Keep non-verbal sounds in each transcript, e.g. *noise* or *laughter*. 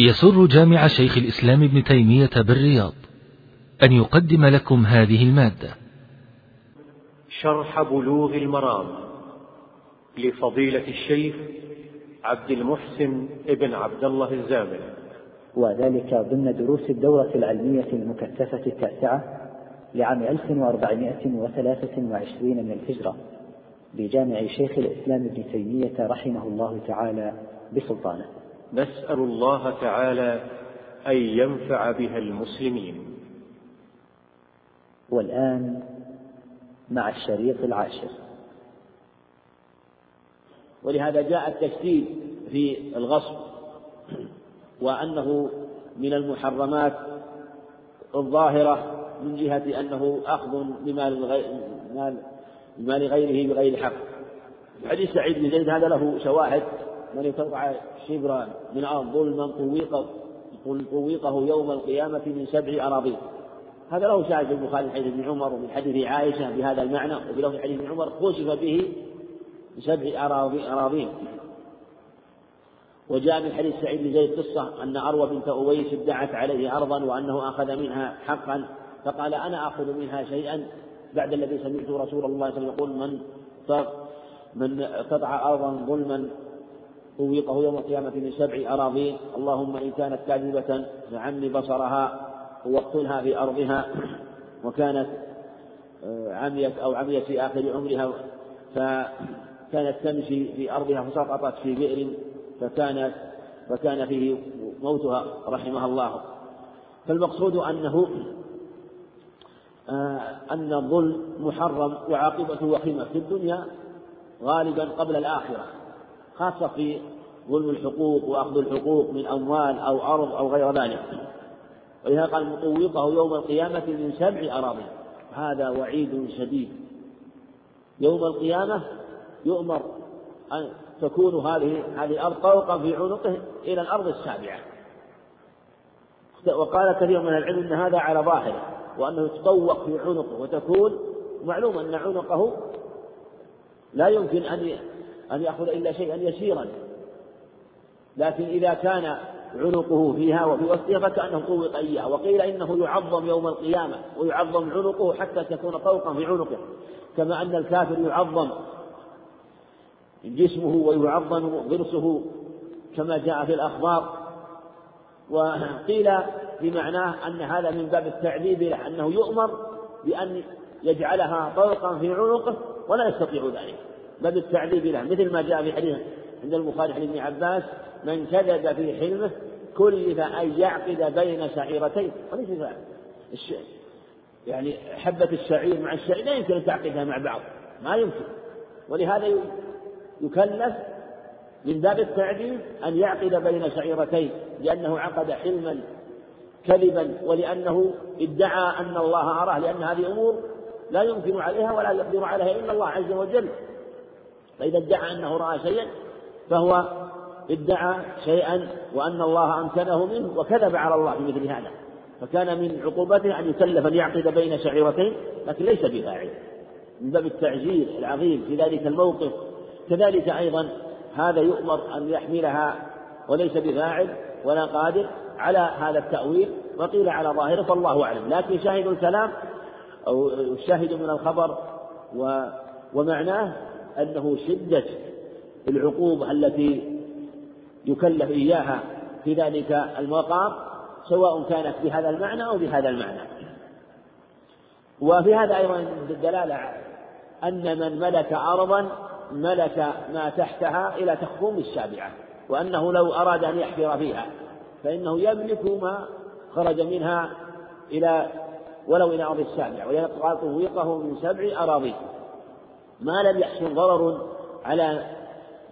يسر جامع شيخ الإسلام ابن تيمية بالرياض أن يقدم لكم هذه المادة. شرح بلوغ المرام لفضيلة الشيخ عبد المحسن ابن عبد الله الزامل. وذلك ضمن دروس الدورة العلمية المكثفة التاسعة لعام 1423 من الهجرة بجامع شيخ الإسلام ابن تيمية رحمه الله تعالى بسلطانه. نسأل الله تعالى أن ينفع بها المسلمين. والآن مع الشريط العاشر. ولهذا جاء التشديد في الغصب وأنه من المحرمات الظاهرة من جهة أنه أخذ بمال بمال غيره بغير حق. حديث سعيد بن زيد هذا له شواهد من يتوقع شبرا من أرض ظلما طويقه طويقه يوم القيامة من سبع أراضين. هذا له شاهد في البخاري حديث ابن عمر ومن حديث عائشة بهذا المعنى وفي لفظ حديث ابن عمر خسف به بسبع أراضين. وجاء من حديث سعيد بن زيد قصة أن أروى بنت أويس ادعت عليه أرضا وأنه أخذ منها حقا فقال أنا آخذ منها شيئا. بعد الذي سمعت رسول الله صلى الله عليه وسلم يقول من من قطع أرضا ظلما طويقه يوم القيامة من سبع أراضين اللهم إن كانت كاذبة فعمي بصرها واقتلها في أرضها. وكانت آه، عميت أو عميت في آخر عمرها فكانت تمشي في أرضها فسقطت في بئر فكانت فكان فيه موتها رحمها الله. فالمقصود أنه آه، أن الظلم محرم وعاقبته وخيمة في الدنيا غالبا قبل الآخرة. خاصة في ظلم الحقوق وأخذ الحقوق من أموال أو أرض أو غير ذلك. ولهذا قال مطوقه يوم القيامة من سبع أراضي. هذا وعيد شديد. يوم القيامة يؤمر أن تكون هذه هذه الأرض طوقا في عنقه إلى الأرض السابعة. وقال كثير من العلم أن هذا على ظاهره وأنه يتطوق في عنقه وتكون معلوم أن عنقه لا يمكن أن أن يأخذ إلا شيئا يسيرا. لكن إذا كان عنقه فيها وفي وسطها فكأنه طوق إياها وقيل إنه يعظم يوم القيامة ويعظم عنقه حتى تكون طوقا في عنقه. كما أن الكافر يعظم جسمه ويعظم ضرسه كما جاء في الأخبار. وقيل بمعناه أن هذا من باب التعذيب له أنه يؤمر بأن يجعلها طوقا في عنقه ولا يستطيع ذلك. باب التعذيب له. مثل ما جاء في حديث عند البخاري حديث ابن عباس من كذب في حلمه كلف أن يعقد بين شعيرتين وليس. يعني حبة الشعير مع الشعير لا يمكن أن تعقدها مع بعض. ما يمكن. ولهذا يكلف من باب التعديل أن يعقد بين شعيرتين لأنه عقد حلما كذبا ولأنه ادعى أن الله أراه لأن هذه أمور لا يمكن عليها ولا يقدر عليها إلا الله عز وجل. فإذا ادعى أنه رأى شيئا فهو ادعى شيئا وأن الله أمكنه منه وكذب على الله في مثل هذا. فكان من عقوبته أن يكلف أن يعقد بين شعيرتين لكن ليس بفاعل. من باب التعجيل العظيم في ذلك الموقف. كذلك أيضا هذا يؤمر أن يحملها وليس بفاعل ولا قادر على هذا التأويل وقيل على ظاهره فالله أعلم. لكن شاهد الكلام أو الشاهد من الخبر ومعناه أنه شدة العقوبة التي يكلف إياها في ذلك المقام سواء كانت بهذا المعنى أو بهذا المعنى. وفي هذا أيضا الدلالة أن من ملك أرضا ملك ما تحتها إلى تخفوم السابعة وأنه لو أراد أن يحفر فيها فإنه يملك ما خرج منها إلى ولو إلى أرض السابعة ويبقى طويقه من سبع أراضي. ما لم يحصل ضرر على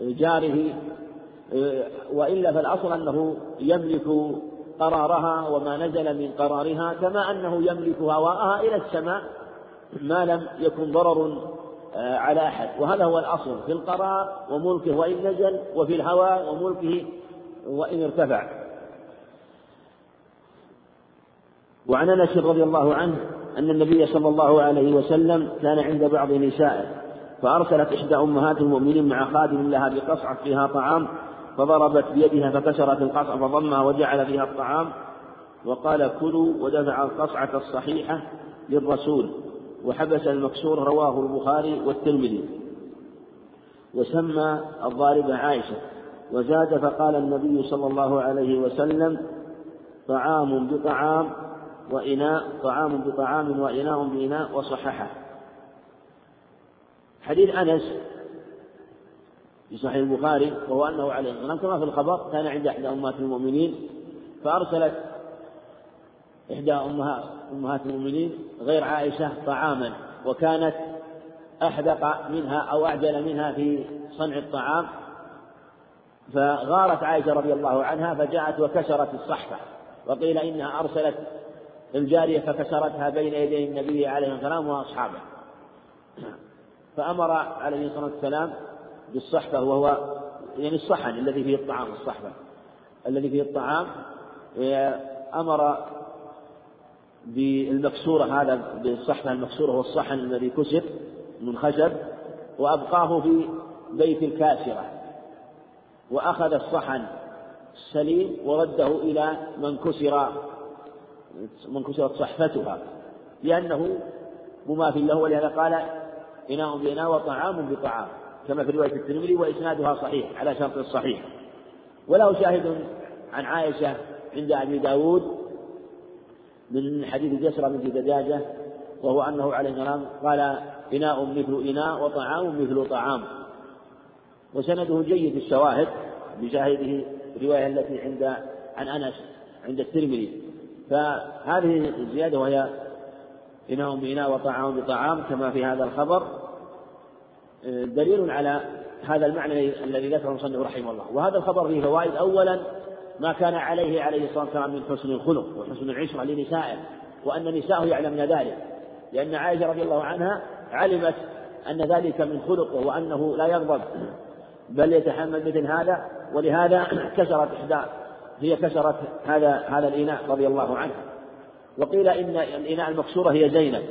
جاره وإلا فالأصل أنه يملك قرارها وما نزل من قرارها كما أنه يملك هواءها إلى السماء ما لم يكن ضرر آه، على أحد. وهذا هو الأصل في القرار وملكه وإن نزل وفي الهواء وملكه وإن ارتفع. وعن أنس رضي الله عنه أن النبي صلى الله عليه وسلم كان عند بعض نسائه فأرسلت إحدى أمهات المؤمنين مع خادم لها بقصعة فيها طعام فضربت بيدها فكسرت القصعة فضمها وجعل فيها الطعام وقال كلوا ودفع القصعة الصحيحة للرسول وحبس المكسور رواه البخاري والترمذي. وسمى الضارب عائشة وزاد فقال النبي صلى الله عليه وسلم طعام بطعام وإناء طعام بطعام وإناء بإناء وصححه. حديث أنس في صحيح البخاري وهو أنه عليه الصلاة والسلام كما في الخبر كان عند إحدى أمهات المؤمنين فأرسلت إحدى أمهات المؤمنين غير عائشة طعاما وكانت أحدق منها أو أعجل منها في صنع الطعام فغارت عائشة رضي الله عنها فجاءت وكسرت الصحفة وقيل إنها أرسلت الجارية فكسرتها بين يدي النبي عليه الصلاة والسلام وأصحابه. فأمر عليه الصلاة والسلام بالصحفة وهو يعني الصحن الذي فيه الطعام الصحفة الذي فيه الطعام. أمر بالمكسورة هذا بالصحفة المكسورة هو الصحن الذي كسر من خشب وأبقاه في بيت الكاسرة. وأخذ الصحن السليم ورده إلى من كسر من كسرت صحفتها لأنه مماثل له ولهذا قال إناء بإناء وطعام بطعام كما في رواية الترمذي وإسنادها صحيح على شرط الصحيح وله شاهد عن عائشة عند أبي داود من حديث جسرة بنت دجاجة وهو أنه عليه السلام قال إناء مثل إناء وطعام مثل طعام. وسنده جيد الشواهد بشاهده الرواية التي عند عن أنس عند الترمذي. فهذه الزيادة وهي إناء بإناء وطعام بطعام كما في هذا الخبر دليل على هذا المعنى الذي ذكره المصنف رحمه الله. وهذا الخبر فيه فوائد. أولا ما كان عليه عليه الصلاة والسلام من حسن الخلق وحسن العشرة لنسائه وأن نساءه يعلمن ذلك. لأن عائشة رضي الله عنها علمت أن ذلك من خلقه وأنه لا يغضب بل يتحمل مثل هذا. ولهذا كسرت إحدى هي كسرت هذا هذا الإناء رضي الله عنها. وقيل إن الإناء المكسورة هي زينب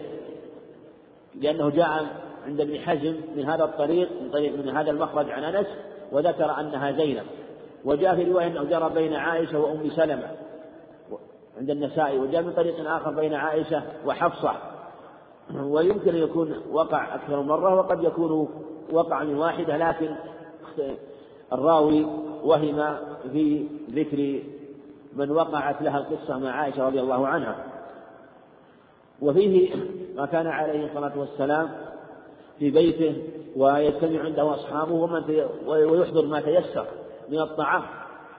لأنه جاء عند ابن حزم من هذا الطريق من طريق من هذا المخرج عن أنس وذكر أنها زينب. وجاء في رواية أنه جرى بين عائشة وأم سلمة عند النسائي وجاء من طريق آخر بين عائشة وحفصة. ويمكن أن يكون وقع أكثر مرة وقد يكون وقع من واحدة لكن الراوي وهم في ذكر من وقعت لها القصة مع عائشة رضي الله عنها. وفيه ما كان عليه الصلاة والسلام في بيته ويجتمع عنده أصحابه ومن ويحضر ما تيسر من الطعام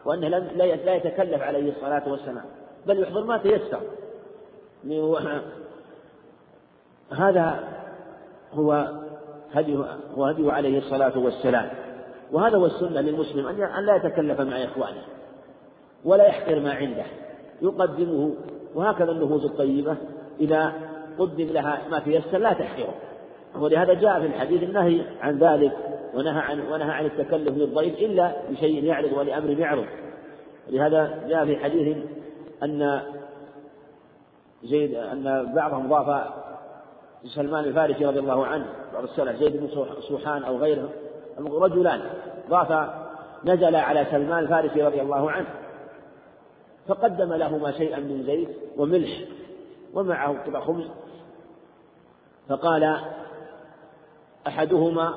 وأنه لا يتكلف عليه الصلاة والسلام بل يحضر ما تيسر. هذا هو هدي هو هدي عليه الصلاة والسلام. وهذا هو السنة للمسلم أن لا يتكلف مع إخوانه ولا يحقر ما عنده يقدمه وهكذا النفوس الطيبة. إذا قدم لها ما تيسر لا تحقره. ولهذا جاء في الحديث النهي عن ذلك ونهى عن ونهى عن التكلف للضيف إلا بشيء يعرض ولأمر يعرض. ولهذا جاء في حديث أن زيد أن بعضهم ضاف سلمان الفارسي رضي الله عنه بعض السلف زيد بن سوحان أو غيره رجلان ضاف نزل على سلمان الفارسي رضي الله عنه فقدم لهما شيئا من زيت وملح. ومعه قطع خبز. فقال أحدهما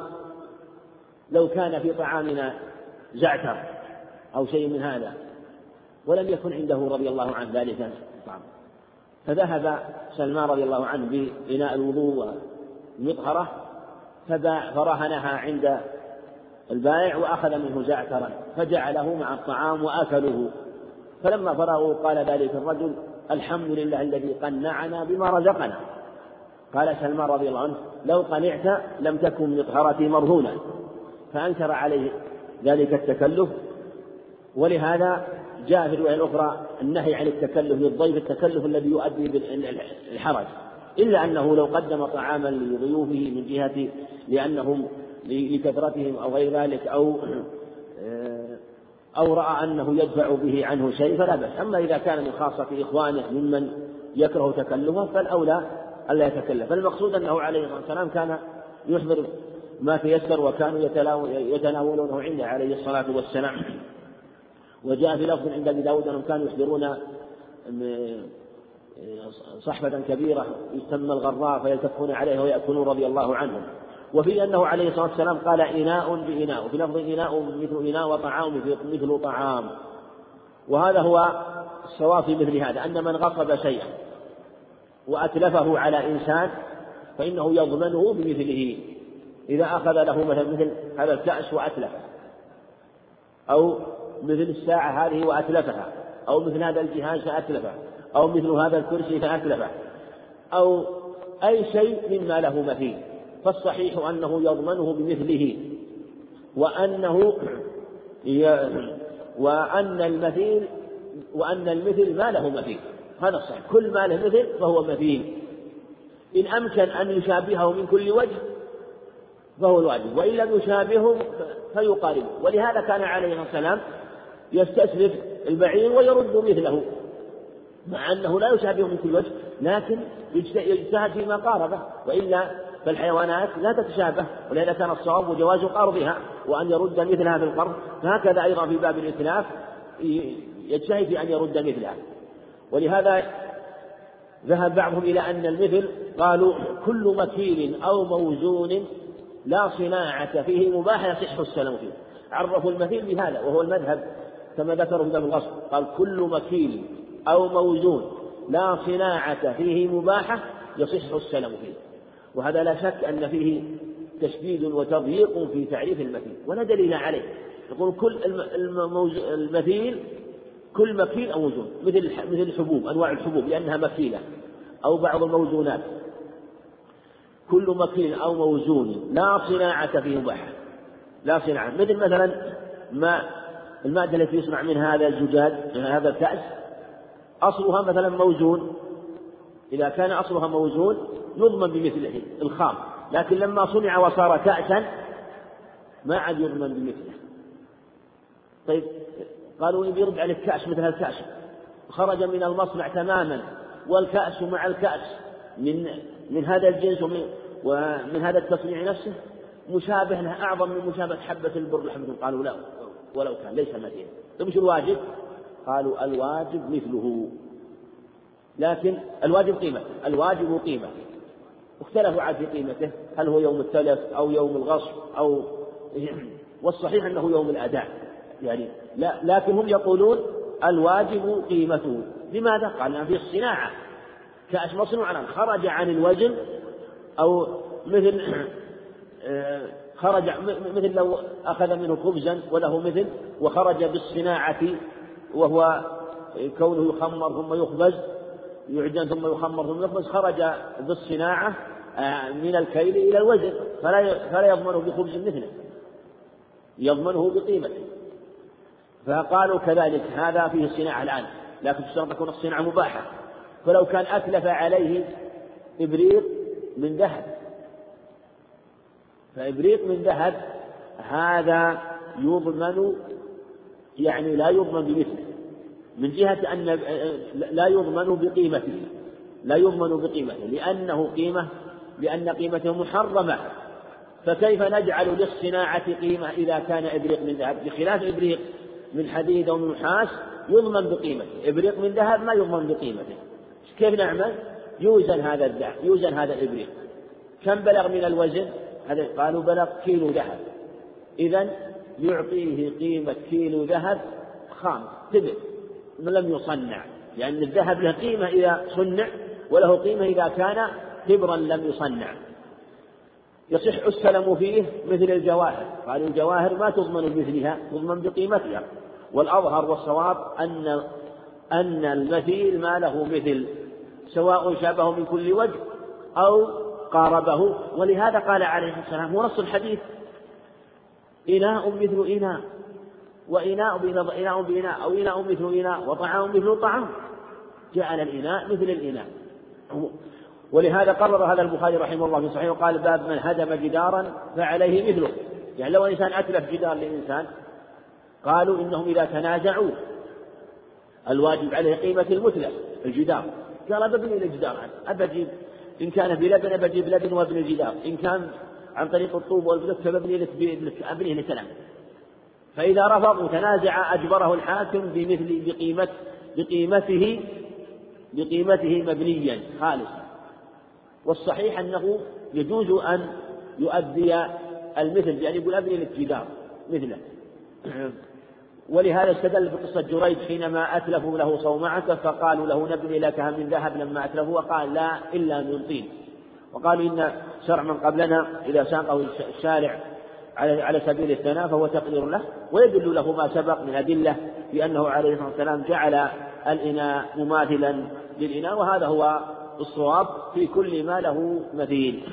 لو كان في طعامنا زعتر أو شيء من هذا ولم يكن عنده رضي الله عنه ذلك الطعام. فذهب سلمان رضي الله عنه بإناء الوضوء والمطهرة فباع فرهنها عند البائع وأخذ منه زعترا فجعله مع الطعام وأكله. فلما فرغوا قال ذلك الرجل الحمد لله الذي قنعنا بما رزقنا. قال سلمان رضي الله عنه لو قنعت لم تكن مطهرتي مرهونة. فأنكر عليه ذلك التكلف. ولهذا جاء في الرواية الأخرى النهي عن التكلف للضيف التكلف الذي يؤدي بالحرج. إلا أنه لو قدم طعاما لضيوفه من جهة لأنهم لكثرتهم أو غير ذلك أو أو رأى أنه يدفع به عنه شيء فلا بأس. أما إذا كان من خاصة إخوانه ممن يكره تكلفه فالأولى ألا يتكلف. فالمقصود أنه عليه الصلاة والسلام كان يحضر ما تيسر وكانوا يتناولونه عنده عليه الصلاة والسلام. وجاء في لفظ عند أبي داود أنهم كانوا يحضرون صحبة كبيرة يسمى الغراء فيلتفون عليه ويأكلون رضي الله عنهم. وفي أنه عليه الصلاة والسلام قال إناء بإناء وفي لفظ إناء مثل إناء وطعام مثل طعام. وهذا هو الصواب في مثل هذا أن من غصب شيئا وأتلفه على إنسان فإنه يضمنه بمثله. إذا أخذ له مثلا مثل هذا الكأس وأتلفه أو مثل الساعة هذه وأتلفها أو مثل هذا الجهاز فأتلفه أو مثل هذا الكرسي فأتلفه أو أي شيء مما له مثيل. فالصحيح أنه يضمنه بمثله وأنه وأن المثيل وأن المثل ما له مثيل. هذا الصحيح. كل ما له مثل فهو مثيل. إن أمكن أن يشابهه من كل وجه فهو الواجب. وإن لم يشابهه فيقاربه ولهذا كان عليه السلام يستسلف البعير ويرد مثله مع أنه لا يشابهه من كل وجه لكن يجتهد فيما قاربه وإلا فالحيوانات لا تتشابه ولهذا كان الصواب جواز قرضها وأن يرد مثلها في القرض. فهكذا أيضا في باب الإتلاف يجتهد في أن يرد مثلها ولهذا ذهب بعضهم إلى أن المثل قالوا كل مكيل أو موزون لا صناعة فيه مباح يصح السلام فيه. عرفوا المثيل بهذا وهو المذهب كما ذكروا في باب الغصب قال كل مكيل أو موزون لا صناعة فيه مباحة يصح السلام فيه. وهذا لا شك أن فيه تشديد وتضييق في تعريف المثيل ولا دليل عليه. يقول كل المثيل كل مكيل أو موزون مثل مثل الحبوب أنواع الحبوب لأنها مكيلة أو بعض الموزونات. كل مكيل أو موزون لا صناعة فيه مباحة لا صناعة. مثل مثلا ما المادة التي يصنع من هذا الزجاج من هذا الكأس أصلها مثلا موزون. إذا كان أصلها موزون يضمن بمثله الخام لكن لما صنع وصار كأسا ما عاد يضمن بمثله. طيب قالوا إن يرد عليه كأس مثل الكأس خرج من المصنع تماما والكأس مع الكأس من من هذا الجنس ومن, ومن هذا التصنيع نفسه. مشابه له أعظم من مشابهة حبة البر لحمة. قالوا لا ولو كان ليس مدينة. طيب وش الواجب؟ قالوا الواجب مثله. لكن الواجب قيمة الواجب قيمة. اختلفوا عاد في قيمته. هل هو يوم التلف أو يوم الغصب أو *clears throat* والصحيح أنه يوم الأداء. يعني لا لكن هم يقولون الواجب قيمته. لماذا؟ قال لأن في الصناعة كأس مصنوعا خرج عن الوزن أو مثل *clears throat* آه، خرج مثل لو أخذ منه خبزا وله مثل وخرج بالصناعة وهو كونه يخمر ثم يخبز. يعجن ثم يخمر ثم يخبز خرج بالصناعة آه، من الكيل إلى الوزن فلا فلا يضمنه بخبز مثله. يضمنه بقيمته. فقالوا كذلك هذا فيه الصناعة الآن لكن تشترط تكون الصناعة مباحة. فلو كان أتلف عليه إبريق من ذهب. فإبريق من ذهب هذا يضمن يعني لا يضمن بمثله. من جهة أن لا يضمن بقيمته لا يضمن بقيمته لأنه قيمة لأن قيمته محرمة. فكيف نجعل للصناعة قيمة إذا كان إبريق من ذهب؟ بخلاف إبريق من حديد أو من نحاس يضمن بقيمته. إبريق من ذهب ما يضمن بقيمته. كيف نعمل؟ يوزن هذا الذهب يوزن هذا الإبريق. كم بلغ من الوزن؟ هذا قالوا بلغ كيلو ذهب. إذا يعطيه قيمة كيلو ذهب خام تبع لم يصنع لأن يعني الذهب له قيمة إذا صنع وله قيمة إذا كان كبرا لم يصنع. يصح السلم فيه مثل الجواهر قالوا الجواهر ما تضمن بمثلها تضمن بقيمتها. والأظهر والصواب أن أن المثيل ما له مثل سواء شابه من كل وجه أو قاربه. ولهذا قال عليه والسلام هو الحديث إناء مثل إناء. وإناء إناء بإناء أو إناء مثل إناء وطعام مثل طعام. جعل الإناء مثل الإناء. ولهذا قرر هذا البخاري رحمه الله في صحيحه وقال باب من هدم جدارا فعليه مثله. يعني لو إنسان أتلف جدار لإنسان قالوا إنهم إذا تنازعوا الواجب عليه قيمة المتلف الجدار. قال ببني الجدار أبجيب إن كان بلبن بجيب لبن وابن الجدار. إن كان عن طريق الطوب والبلك فببني لك أبنيه لسلام فإذا رفض وتنازع أجبره الحاكم بمثل بقيمة بقيمته بقيمته مبنيا خالصا. والصحيح أنه يجوز أن يؤدي المثل يعني يقول أبني الاتجار مثله. ولهذا استدل بقصة جريج حينما أتلفوا له صومعته فقالوا له نبني لك من ذهب لما أتلفوا وقال لا إلا من طين. وقالوا إن شرع من قبلنا إذا ساقه الشارع على على سبيل الثناء فهو تقدير له ويدل له ما سبق من أدلة بأنه عليه الصلاة والسلام جعل الإناء مماثلا للإناء وهذا هو الصواب في كل ما له مثيل.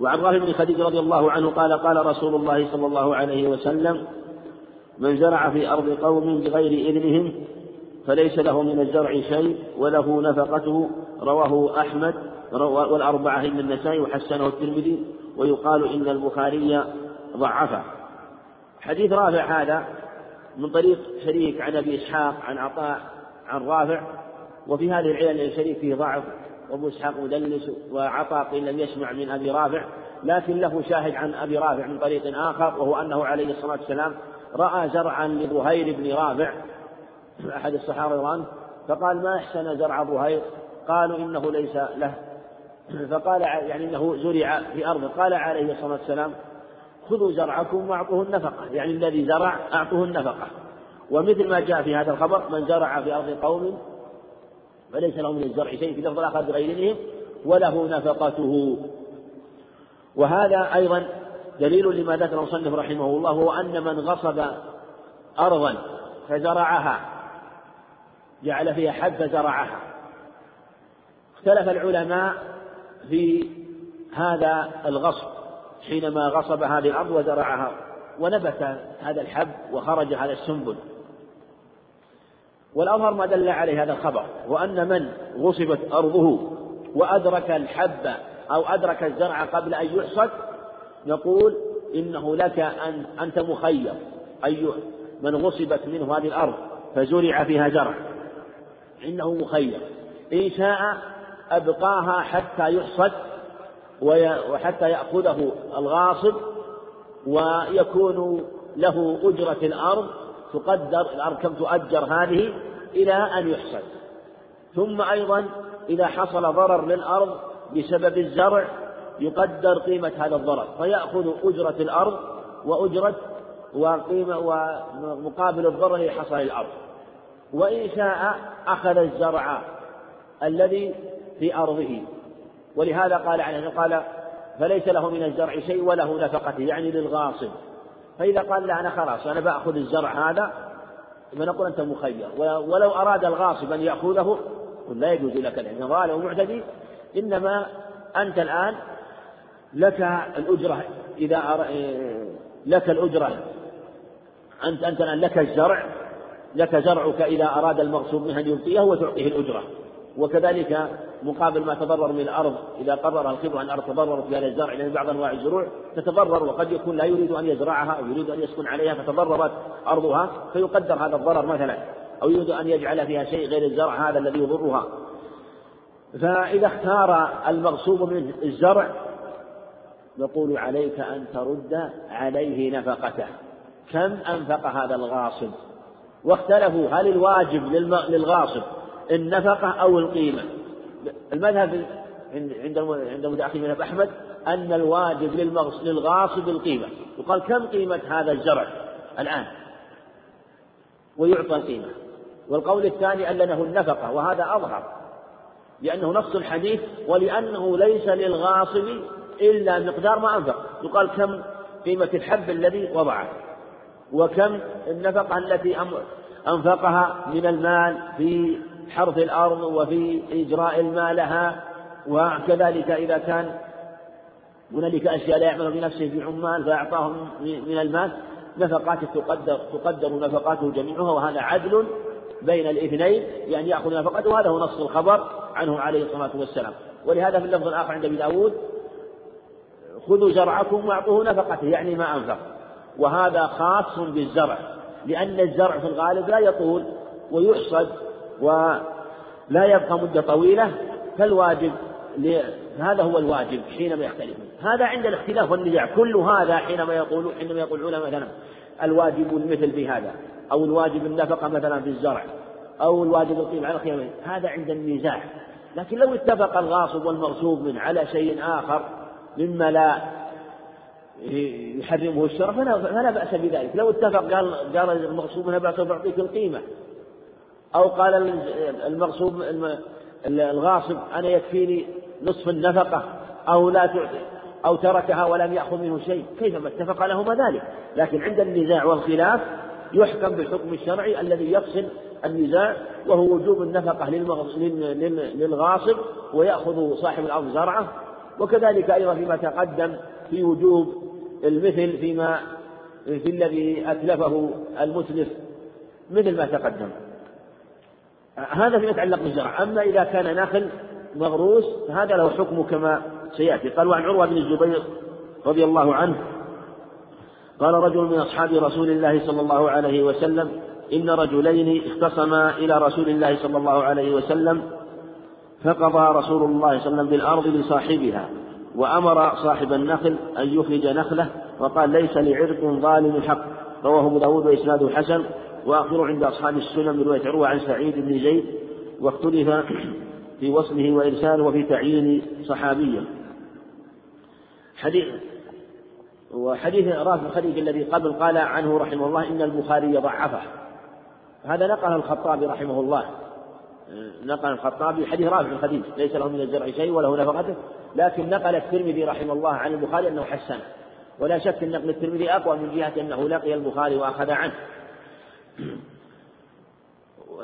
وعن رافع بن خديج رضي الله عنه قال قال رسول الله صلى الله عليه وسلم من زرع في أرض قوم بغير إذنهم فليس له من الزرع شيء وله نفقته رواه أحمد والأربعة من النسائي وحسنه الترمذي ويقال إن البخاري ضعفه. حديث رافع هذا من طريق شريك عن أبي إسحاق عن عطاء عن رافع وفي هذه العلل الشريك فيه ضعف وأبو إسحاق مدلس وعطاء قيل لم يسمع من أبي رافع لكن له شاهد عن أبي رافع من طريق آخر وهو أنه عليه الصلاة والسلام رأى زرعا لبهير بن رافع. أحد الصحابة رضي فقال ما أحسن زرع بهير قالوا إنه ليس له. فقال يعني إنه زرع في أرضه. قال عليه الصلاة والسلام خذوا زرعكم واعطوه النفقة. يعني الذي زرع أعطوه النفقة. ومثل ما جاء في هذا الخبر من زرع في أرض قوم فليس له من الزرع شيء في لفظ الآخر بغيرهم وله نفقته. وهذا أيضا دليل لما ذكر المصنف رحمه الله هو أن من غصب ارضا فزرعها جعل فيها حد فزرعها. اختلف العلماء في هذا الغصب حينما غصب هذه الأرض وزرعها ونبت هذا الحب وخرج هذا السنبل. والأظهر ما دل عليه هذا الخبر وأن من غصبت أرضه وأدرك الحب أو أدرك الزرع قبل أن يحصد نقول إنه لك أن أنت مخير. أي من غصبت منه هذه الأرض فزرع فيها زرع إنه مخير. إن شاء أبقاها حتى يحصد وحتى يأخذه الغاصب ويكون له أجرة الأرض تقدر الأرض كم تؤجر هذه إلى أن يحصد. ثم أيضا إذا حصل ضرر للأرض بسبب الزرع يقدر قيمة هذا الضرر فيأخذ أجرة الأرض وأجرة وقيمة ومقابل الضرر حصل للأرض. وإن شاء أخذ الزرع الذي في أرضه. ولهذا قال عنه قال فليس له من الزرع شيء وله نفقته يعني للغاصب. فإذا قال لا أنا خلاص أنا بأخذ الزرع هذا فنقول أنت مخير. ولو أراد الغاصب أن يأخذه قل لا يجوز لك لأنه ظالم ومعتدي إنما أنت الآن لك الأجرة إذا لك الأجرة. أنت أنت الآن لك الزرع لك زرعك إذا أراد المغصوب منه أن يبقيه وتعطيه الأجرة. وكذلك مقابل ما تضرر من الأرض إذا قرر الخبر أن الأرض تضررت بهذا الزرع لأن بعض أنواع الزروع تتضرر وقد يكون لا يريد أن يزرعها أو يريد أن يسكن عليها فتضررت أرضها فيقدر هذا الضرر مثلا أو يريد أن يجعل فيها شيء غير الزرع هذا الذي يضرها. فإذا اختار المغصوب منه الزرع نقول عليك أن ترد عليه نفقته. كم أنفق هذا الغاصب؟ واختلفوا هل الواجب للغاصب النفقة أو القيمة. المذهب عند عند متأخر من أحمد أن الواجب للغاصب القيمة. يقال كم قيمة هذا الزرع الآن؟ ويعطى القيمة. والقول الثاني أنه النفقة وهذا أظهر. لأنه نص الحديث ولأنه ليس للغاصب إلا مقدار ما أنفق. يقال كم قيمة الحب الذي وضعه وكم النفقة التي أنفقها من المال في حرث الأرض وفي إجراء الماء لها وكذلك إذا كان هنالك أشياء لا يعمل بنفسه في عمال فأعطاهم من المال نفقات تقدر تقدر نفقاته جميعها وهذا عدل بين الاثنين بأن يأخذ نفقته وهذا هو نص الخبر عنه عليه الصلاة والسلام. ولهذا في اللفظ الآخر عند أبي داود خذوا زرعكم واعطوه نفقته يعني ما أنفق. وهذا خاص بالزرع لأن الزرع في الغالب لا يطول ويحصد ولا يبقى مدة طويلة فالواجب هذا هو الواجب حينما يختلفون. هذا عند الاختلاف والنزاع. كل هذا حينما يقول حينما يقول العلماء مثلا الواجب المثل في هذا أو الواجب النفقة مثلا في الزرع أو الواجب القيمة على الخيام هذا عند النزاع. لكن لو اتفق الغاصب والمغصوب منه على شيء آخر مما لا يحرمه الشرع فلا, فلا بأس بذلك. لو اتفق قال قال المغصوب بأس بعطيك القيمة. أو قال المغصوب الغاصب أنا يكفيني نصف النفقة أو لا تعطي أو تركها ولم يأخذ منه شيء. كيفما اتفق لهما ذلك. لكن عند النزاع والخلاف يحكم بالحكم الشرعي الذي يفصل النزاع وهو وجوب النفقة للغاصب ويأخذ صاحب الأرض زرعه. وكذلك أيضا فيما تقدم في وجوب المثل فيما في الذي أتلفه المتلف مثل ما تقدم. هذا فيما يتعلق بالزرع أما إذا كان نخل مغروس فهذا له حكم كما سيأتي. قال وعن عروة بن الزبير رضي الله عنه قال رجل من أصحاب رسول الله صلى الله عليه وسلم إن رجلين اختصما إلى رسول الله صلى الله عليه وسلم فقضى رسول الله صلى الله عليه وسلم بالأرض لصاحبها وأمر صاحب النخل أن يخرج نخله وقال ليس لعرق ظالم حق. رواه أبو داود وإسناده حسن. وآخره عند أصحاب السنن من رواية عروة عن سعيد بن زيد واختلف في وصله وإرساله وفي تعيين صحابية. حديث وحديث رافع الخليج الذي قبل قال عنه رحمه الله إن البخاري ضعفه. هذا نقل الخطابي رحمه الله. نقل الخطابي حديث رافع الخديج ليس له من الزرع شيء وله نفقته لكن نقل الترمذي رحمه الله عن البخاري أنه حسن. ولا شك أن نقل الترمذي أقوى من جهة أنه لقي البخاري وأخذ عنه.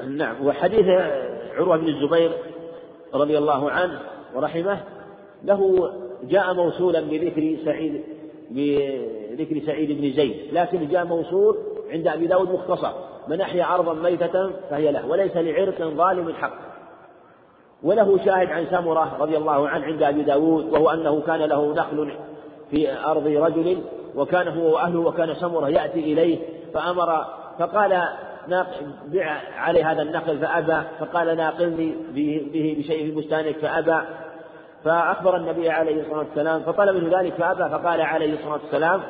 نعم وحديث عروة بن الزبير رضي الله عنه ورحمه له جاء موصولا بذكر سعيد بذكر سعيد بن زيد لكن جاء موصول عند أبي داود مختصر من أحيا أرضا ميتة فهي له وليس لعرق ظالم حق. وله شاهد عن سمرة رضي الله عنه عند أبي داود وهو أنه كان له نخل في أرض رجل وكان هو وأهله وكان سمرة يأتي إليه فأمر فقال بع علي هذا النخل فأبى فقال ناقلني به بشيء في بستانك فأبى. فأخبر النبي عليه الصلاة والسلام فطلب منه ذلك فأبى فقال عليه الصلاة والسلام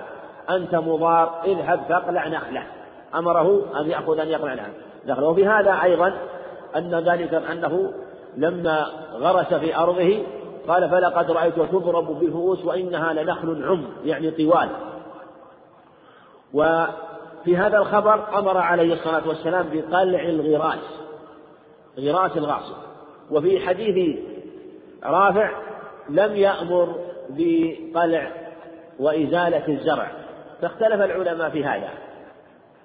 أنت مضار اذهب فاقلع نخلة. أمره أن يأخذ أن يقلع نخلة. وفي هذا أيضا أن ذلك أنه لما غرس في أرضه قال فلقد رأيت تضرب بالفؤوس وإنها لنخل عم يعني طوال. وفي هذا الخبر أمر عليه الصلاة والسلام بقلع الغراس غراس الغاصب. وفي حديث رافع لم يأمر بقلع وإزالة الزرع. فاختلف العلماء في هذا.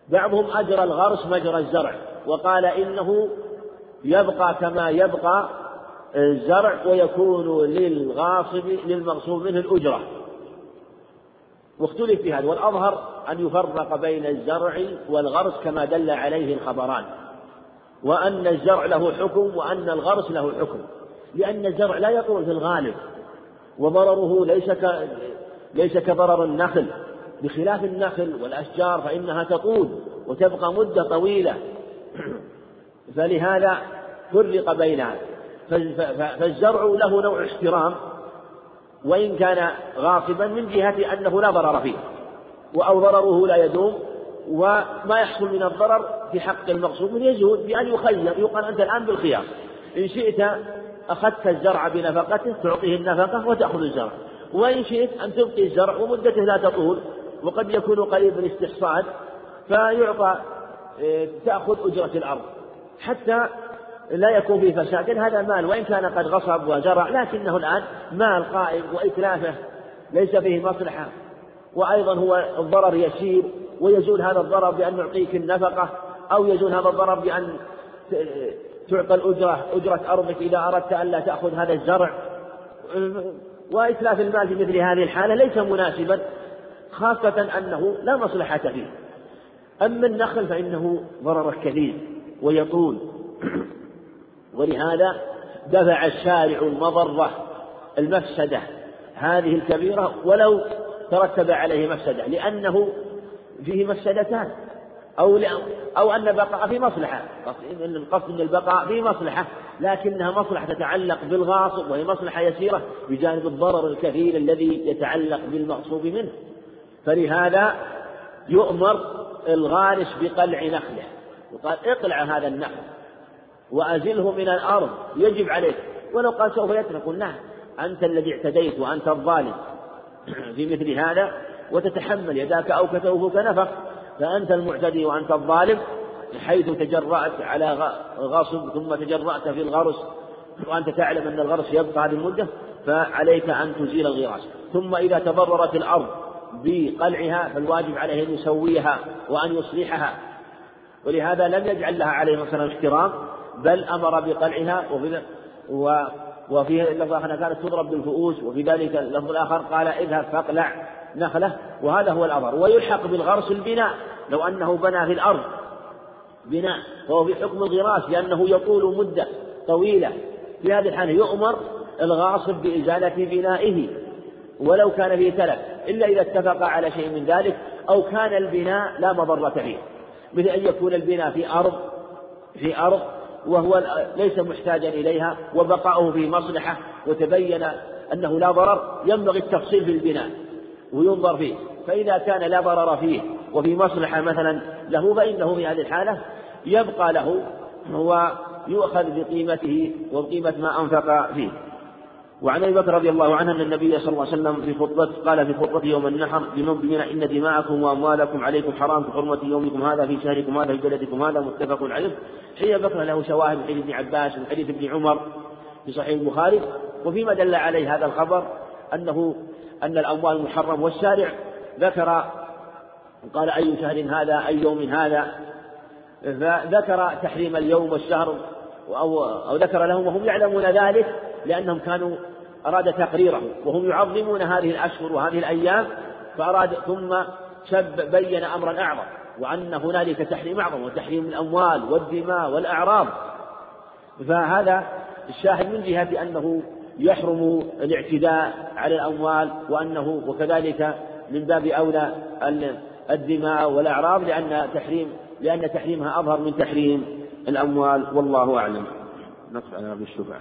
بعضهم أجرى الغرس مجرى الزرع وقال إنه يبقى كما يبقى الزرع ويكون للغاصب للمغصوب منه الأجرة. واختلف في هذا. والأظهر أن يفرق بين الزرع والغرس كما دل عليه الخبران وأن الزرع له حكم وأن الغرس له حكم لأن الزرع لا يطول في الغالب وضرره ليس ك... ليس كضرر النخل بخلاف النخل والأشجار فإنها تطول وتبقى مدة طويلة. *clears throat* فلهذا فرق بينها. فالزرع له نوع احترام وإن كان غاصبا من جهة أنه لا ضرر فيه. أو ضرره لا يدوم وما يحصل من الضرر في حق المغصوب من يزول بأن يخير يقال أنت الآن بالخيار. إن شئت أخذت الزرع بنفقته تعطيه النفقة وتأخذ الزرع. وإن شئت أن تبقي الزرع ومدته لا تطول وقد يكون قريب الاستحصاد فيعطى إيه، تأخذ أجرة الأرض. حتى لا يكون فيه فساد هذا مال وإن كان قد غصب وزرع لكنه الآن مال قائم وإتلافه ليس فيه مصلحة. وأيضا هو الضرر يسير ويزول هذا الضرر بأن نعطيك النفقة أو يزول هذا الضرر بأن تعطى الأجرة أجرة أرضك إذا أردت ألا تأخذ هذا الزرع. وإتلاف المال في مثل هذه الحالة ليس مناسبا خاصة أنه لا مصلحة فيه. أما النخل فإنه ضرره كبير ويطول. ولهذا دفع الشارع المضرة المفسدة هذه الكبيرة ولو ترتب عليه مفسدة لأنه فيه مفسدتان أو أو أن البقاء في مصلحة. القصد أن البقاء في مصلحة لكنها مصلحة تتعلق بالغاصب وهي مصلحة يسيرة بجانب الضرر الكثير الذي يتعلق بالمغصوب منه. فلهذا يؤمر الغارس بقلع نخله وقال اقلع هذا النخل وأزله من الأرض يجب عليك ولو قال سوف يترك نعم أنت الذي اعتديت وأنت الظالم في مثل هذا وتتحمل يداك أو كتوفك نفق فأنت المعتدي وأنت الظالم حيث تجرأت على غصب ثم تجرأت في الغرس وأنت تعلم أن الغرس يبقى هذه المدة فعليك أن تزيل الغراس. ثم إذا تضررت الأرض بقلعها فالواجب عليه أن يسويها وأن يصلحها. ولهذا لم يجعل لها عليه الصلاة والسلام بل أمر بقلعها وفي و وفي اللفظ الآخر كانت تضرب بالفؤوس وفي ذلك اللفظ الآخر قال اذهب فاقلع نخلة وهذا هو الأمر. ويلحق بالغرس البناء لو أنه بنى في الأرض بناء فهو في حكم الغراس لأنه يطول مدة طويلة. في هذه الحالة يؤمر الغاصب بإزالة بنائه ولو كان فيه تلف إلا إذا اتفق على شيء من ذلك أو كان البناء لا مضرة فيه. مثل أن يكون البناء في أرض في أرض وهو ليس محتاجا إليها وبقاؤه في مصلحة وتبين أنه لا ضرر ينبغي التفصيل في البناء وينظر فيه. فإذا كان لا ضرر فيه وفي مصلحة مثلا له فإنه في هذه الحالة يبقى له ويؤخذ بقيمته وقيمة ما أنفق فيه. وعن أبي بكر رضي الله عنه أن النبي صلى الله عليه وسلم في خطبته قال في خطبته يوم النحر لمن إن دماءكم وأموالكم عليكم حرام كحرمه يومكم هذا في شهركم هذا في بلدكم هذا. متفق عليه. حين بكر له شواهد من حديث ابن عباس ومن حديث ابن عمر في صحيح البخاري. وفيما دل عليه هذا الخبر انه أن الأموال محرم والشارع ذكر قال أي شهر هذا أي يوم هذا. فذكر تحريم اليوم والشهر أو, أو ذكر لهم وهم يعلمون ذلك. لأنهم كانوا أراد تقريره وهم يعظمون هذه الأشهر وهذه الأيام فأراد ثم شب بين أمرا أعظم وأن هنالك تحريم أعظم وتحريم الأموال والدماء والأعراض. فهذا الشاهد من جهة أنه يحرم الاعتداء على الأموال وأنه وكذلك من باب أولى الدماء والأعراض لأن تحريم لأن تحريمها أظهر من تحريم الأموال والله أعلم. نقف على بالشفعة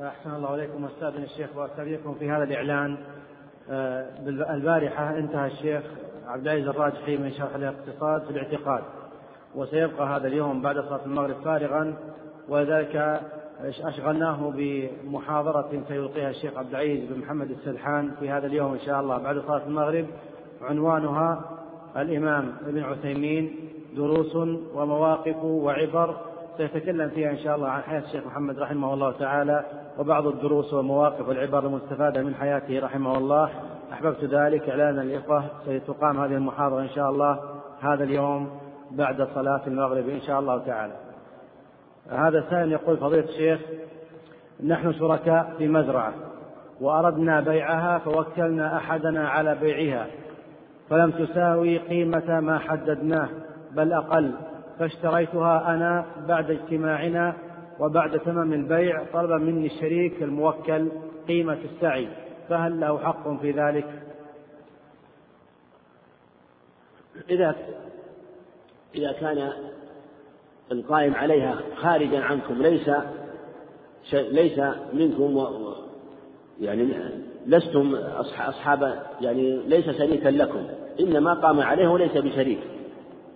أحسن الله عليكم أستاذنا الشيخ وأستاذكم في هذا الإعلان. آه، البارحة انتهى الشيخ عبد العزيز الراجحي من شرح الاقتصاد في الاعتقاد وسيبقى هذا اليوم بعد صلاة المغرب فارغا ولذلك أشغلناه بمحاضرة سيلقيها الشيخ عبد العزيز بن محمد السلحان في هذا اليوم إن شاء الله بعد صلاة المغرب. عنوانها الإمام ابن عثيمين دروس ومواقف وعبر سيتكلم فيها إن شاء الله عن حياة الشيخ محمد رحمه الله تعالى. وبعض الدروس والمواقف والعبر المستفادة من حياته رحمه الله. أحببت ذلك إعلانا للإخوة ستقام هذه المحاضرة إن شاء الله هذا اليوم بعد صلاة المغرب إن شاء الله تعالى. هذا السائل يقول فضيلة الشيخ نحن شركاء في مزرعة وأردنا بيعها فوكلنا أحدنا على بيعها فلم تساوي قيمة ما حددناه بل أقل فاشتريتها أنا بعد اجتماعنا وبعد تمام البيع طلب مني الشريك الموكل قيمة السعي فهل له حق في ذلك؟ إذا إذا كان القائم عليها خارجا عنكم ليس ليس منكم و يعني لستم أصحاب يعني ليس شريكا لكم إنما قام عليه وليس بشريك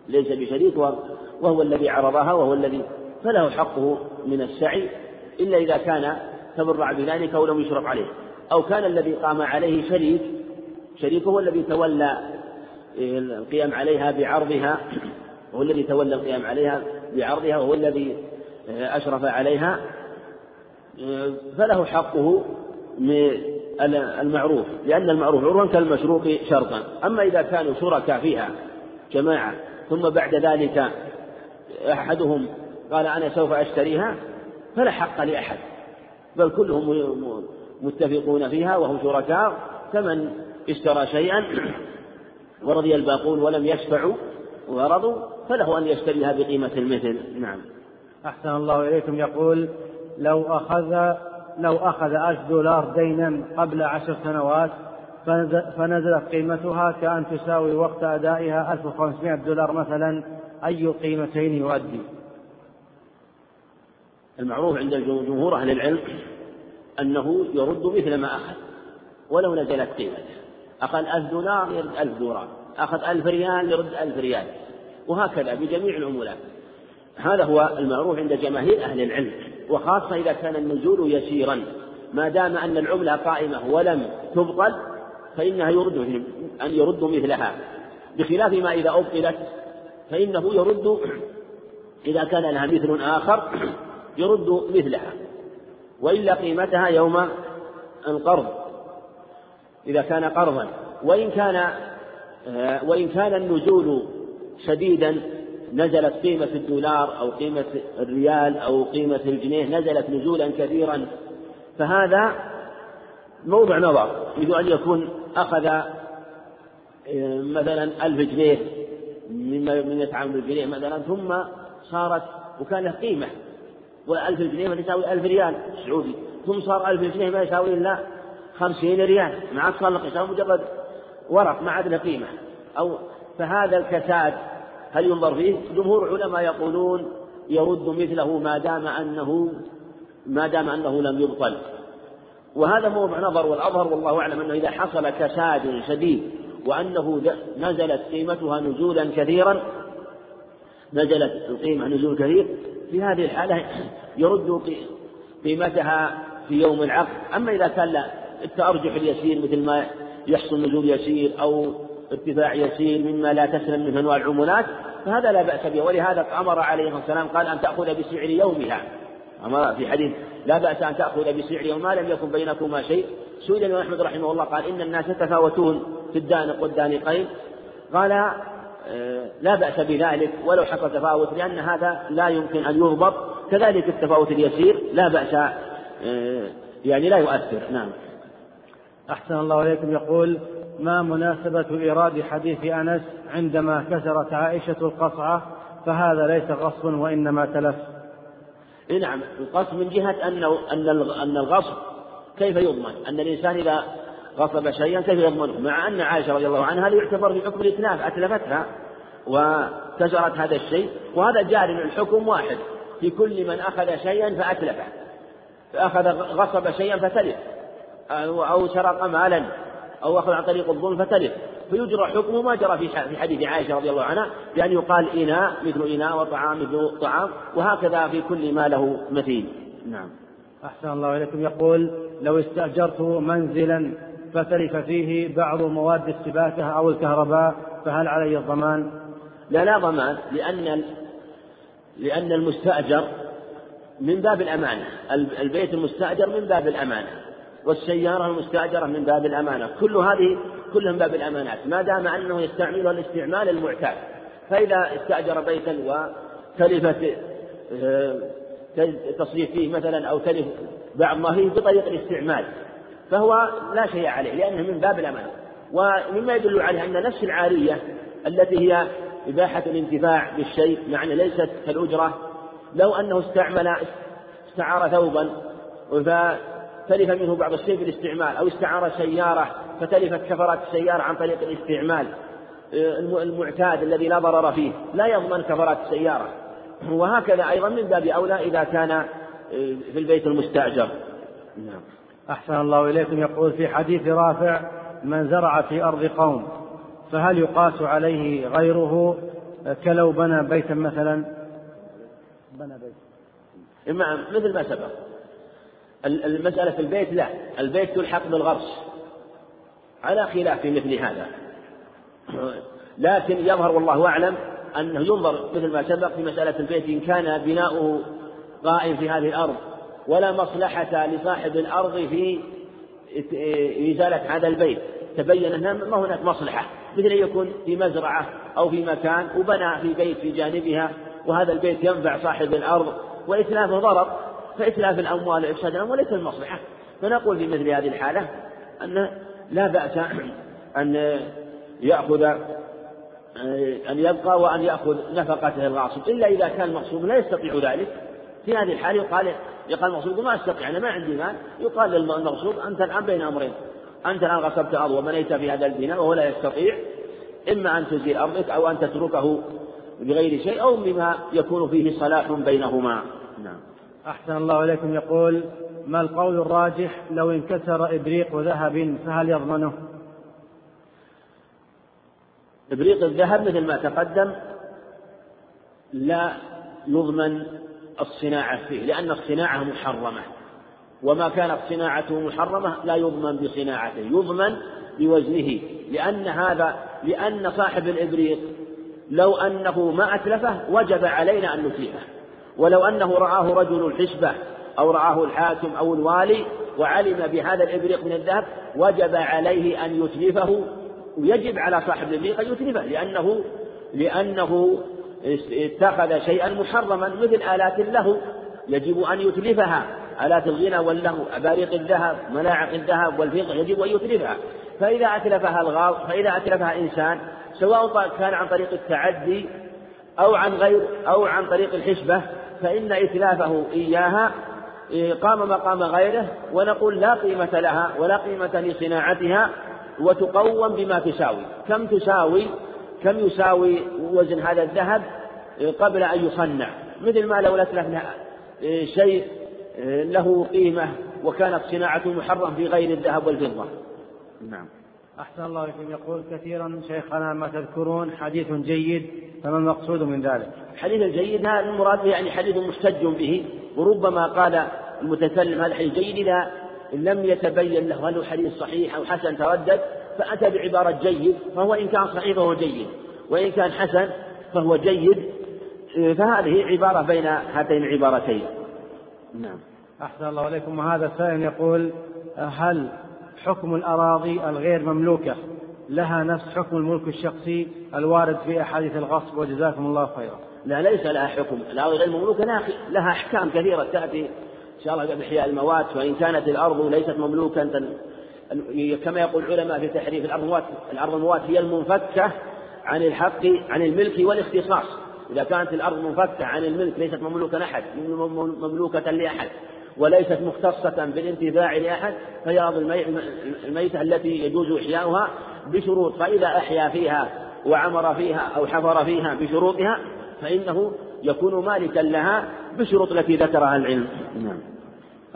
ليس بشريك وهو الذي عرضها وهو الذي فله حقه من السعي إلا إذا كان تبرع بذلك أو لم يشرف عليه. أو كان الذي قام عليه شريك شريكه هو الذي تولى القيام عليها بعرضها هو الذي تولى القيام عليها بعرضها وهو الذي أشرف عليها. فله حقه من المعروف لأن المعروف عروا كالمشروط شرطا أما إذا كانوا شركاء فيها جماعة ثم بعد ذلك أحدهم قال أنا سوف أشتريها فلا حق لأحد بل كلهم متفقون فيها وهم شركاء كمن اشترى شيئا *clears throat* ورضي الباقون ولم يشفعوا ورضوا فله أن يشتريها بقيمة المثل. نعم. أحسن الله إليكم. يقول لو أخذ لو أخذ ألف دولار دينا قبل عشر سنوات فنزلت قيمتها كأن تساوي وقت أدائها 1500 دولار مثلا أي القيمتين يؤدي؟ المعروف عند جمهور أهل العلم أنه يرد مثل ما أخذ ولو نزلت قيمته أخذ ألف دولار يرد ألف دولار أخذ ألف ريال يرد ألف ريال وهكذا بجميع العمولات هذا هو المعروف عند جماهير أهل العلم وخاصة إذا كان النزول يسيرا. ما دام أن العملة قائمة ولم تبطل فإنها يرد أن يرد مثلها. بخلاف ما إذا أبطلت فإنه يرد إذا كان لها مثل آخر. يرد مثلها وإلا قيمتها يوم القرض إذا كان قرضا. وإن كان وإن كان النزول شديدا نزلت قيمة الدولار أو قيمة الريال أو قيمة الجنيه نزلت نزولا كثيرا فهذا موضع نظر. يريد أن يكون أخذ آه، مثلا ألف جنيه من يتعامل بالجنيه مثلا ثم صارت وكان قيمة والألف جنيه ما تساوي ألف ريال سعودي. ثم صار ألف جنيه ما يساوي إلا خمسين ريال. مع صار له مجرد ورق ما عاد له قيمة. أو فهذا الكساد هل ينظر فيه؟ جمهور العلماء يقولون يرد مثله ما دام أنه ما دام أنه لم يبطل. وهذا موضع نظر والأظهر والله أعلم أنه إذا حصل كساد شديد وأنه نزلت قيمتها نزولا كثيرا نزلت القيمة نزول كثير في هذه الحالة يرد قيمتها في يوم العقد. أما إذا كان لا التأرجح اليسير مثل ما يحصل نزول يسير أو ارتفاع يسير مما لا تسلم منه أنواع العمولات فهذا لا بأس به. ولهذا أمر عليه الصلاة والسلام قال أن تأخذ بسعر يومها. أمر في حديث لا بأس أن تأخذ بسعر يوم ما لم يكن بينكما شيء. سئل الإمام أحمد رحمه الله قال إن الناس يتفاوتون في الدانق والدانقين. قال لا بأس بذلك ولو حصل تفاوت لأن هذا لا يمكن أن يضبط كذلك التفاوت اليسير لا بأس آه، يعني لا يؤثر. نعم. أحسن الله إليكم. يقول ما مناسبة إيراد حديث أنس عندما كسرت عائشة القصعة؟ فهذا ليس غصب وإنما تلف. نعم. القصد من جهة أنه أن أن الغصب كيف يضمن؟ أن الإنسان إذا غصب شيئا كيف يضمنه؟ مع أن عائشة رضي الله عنها لا يعتبر في حكم الإتلاف أتلفتها وكسرت هذا الشيء وهذا جار الحكم واحد في كل من أخذ شيئا فأتلفه فأخذ غصب شيئا فتلف أو سرق مالا أو أخذ عن طريق الظلم فتلف. فيجرى حكمه ما جرى في حديث عائشة رضي الله عنها بأن يقال إناء مثل إناء وطعام مثل طعام وهكذا في كل ما له مثيل. نعم. أحسن الله إليكم. يقول لو استأجرت منزلا فتلف فيه بعض مواد السباكة أو الكهرباء فهل علي الضمان؟ لا لا ضمان لأن لأن المستأجر من باب الأمانة البيت المستأجر من باب الأمانة والسيارة المستأجرة من باب الأمانة كل هذه كلها من باب الأمانات ما دام أنه يستعملها الاستعمال المعتاد فإذا استأجر بيتا وتلفت آه، تصريف فيه مثلا أو تلف بعض ما فيه بطريقة الاستعمال فهو لا شيء عليه لأنه من باب الأمانة. ومما يدل عليه أن نفس العارية التي هي إباحة الانتفاع بالشيء مع أنها ليست كالأجرة. لو أنه استعمل استعار ثوبا فتلف منه بعض الشيء بالاستعمال أو استعار سيارة فتلفت كفرات السيارة عن طريق الاستعمال المعتاد الذي لا ضرر فيه لا يضمن كفرات السيارة. وهكذا أيضا من باب أولى إذا كان آه، في البيت المستأجر. نعم. أحسن الله إليكم. يقول في حديث رافع من زرع في أرض قوم فهل يقاس عليه غيره؟ كلو بنى بيتا مثلا. بنى بيت. مثل ما سبق. المسألة في البيت لا. البيت تلحق بالغرس. على خلاف مثل هذا. لكن يظهر والله أعلم أنه ينظر مثل ما سبق في مسألة البيت إن كان بناؤه قائم في هذه الأرض. ولا مصلحة لصاحب الأرض في إزالة هذا البيت. تبين أن ما هناك مصلحة مثل أن يكون في مزرعة أو في مكان وبنى في بيت في جانبها وهذا البيت ينفع صاحب الأرض. وإتلافه ضرر فإتلاف الأموال وإفساد الأموال ليس المصلحة فنقول في مثل هذه الحالة أن لا بأس أن يأخذ أن يبقى وأن يأخذ نفقته الغاصب إلا إذا كان المغصوب لا يستطيع ذلك. في هذه الحالة يقال يقال المغصوب ما أستطيع أنا ما عندي مال. يقال للمغصوب أنت الآن بين أمرين. أنت الآن غصبت أرض وبنيت في هذا البناء وهو لا يستطيع. إما أن تزيل أرضك أو أن تتركه بغير شيء أو بما يكون فيه صلاح بينهما. نعم. أحسن الله إليكم. يقول ما القول الراجح لو انكسر إبريق ذهب فهل يضمنه؟ إبريق الذهب مثل ما تقدم لا يضمن الصناعة فيه لأن الصناعة محرمة. وما كانت صناعته محرمة لا يضمن بصناعته يضمن بوزنه. لأن هذا لأن صاحب الإبريق لو أنه ما أتلفه وجب علينا أن نتلفه. ولو أنه رآه رجل الحسبة أو رآه الحاكم أو الوالي وعلم بهذا الإبريق من الذهب وجب عليه أن يتلفه. ويجب على صاحب الإبريق أن يتلفه لأنه لأنه اتخذ شيئا محرما مثل آلات له يجب أن يتلفها. آلات الغنى واللهو أباريق الذهب ملاعق الذهب والفضة يجب أن يتلفها. فإذا أتلفها الغاض فإذا أتلفها إنسان سواء كان عن طريق التعدي أو عن غير أو عن طريق الحسبة فإن إتلافه إياها إيه، قام مقام غيره ونقول لا قيمة لها ولا قيمة لصناعتها وتقوم بما تساوي. كم تساوي؟ كم يساوي وزن هذا الذهب قبل أن يصنع. مثل ما لو أتلفنا إيه، شيء له قيمة وكانت صناعته محرم في غير الذهب والفضة. نعم. أحسن الله إليكم. يقول كثيرا شيخنا ما تذكرون حديث جيد فما المقصود من ذلك؟ الحديث الجيد هذا المراد يعني حديث مستج به. وربما قال المتكلم هذا حديث جيد إذا لم يتبين له هل هو حديث صحيح أو حسن تردد. فأتى بعبارة جيد فهو إن كان صحيح فهو جيد وإن كان حسن فهو جيد. فهذه عبارة بين هاتين العبارتين. نعم. أحسن الله عليكم. وهذا السائل يقول هل حكم الأراضي الغير مملوكة؟ لها نفس حكم الملك الشخصي الوارد في أحاديث الغصب وجزاكم الله خيرا. لا ليس لها حكم. الأرض غير مملوكة لها أحكام كثيرة تأتي إن شاء الله بإحياء الموات وإن كانت الأرض ليست مملوكة كما يقول العلماء في تحريف الأرض الموات الأرض الموات هي المنفكة عن الحق عن الملك والاختصاص. إذا كانت الأرض منفكة عن الملك ليست مملوكة أحد مملوكة لأحد وليست مختصة بالانتفاع لأحد فهي أرض الميتة التي يجوز إحياؤها بشروط. فإذا أحيا فيها وعمر فيها أو حفر فيها بشروطها فإنه يكون مالكا لها بالشروط التي ذكرها العلم. نعم.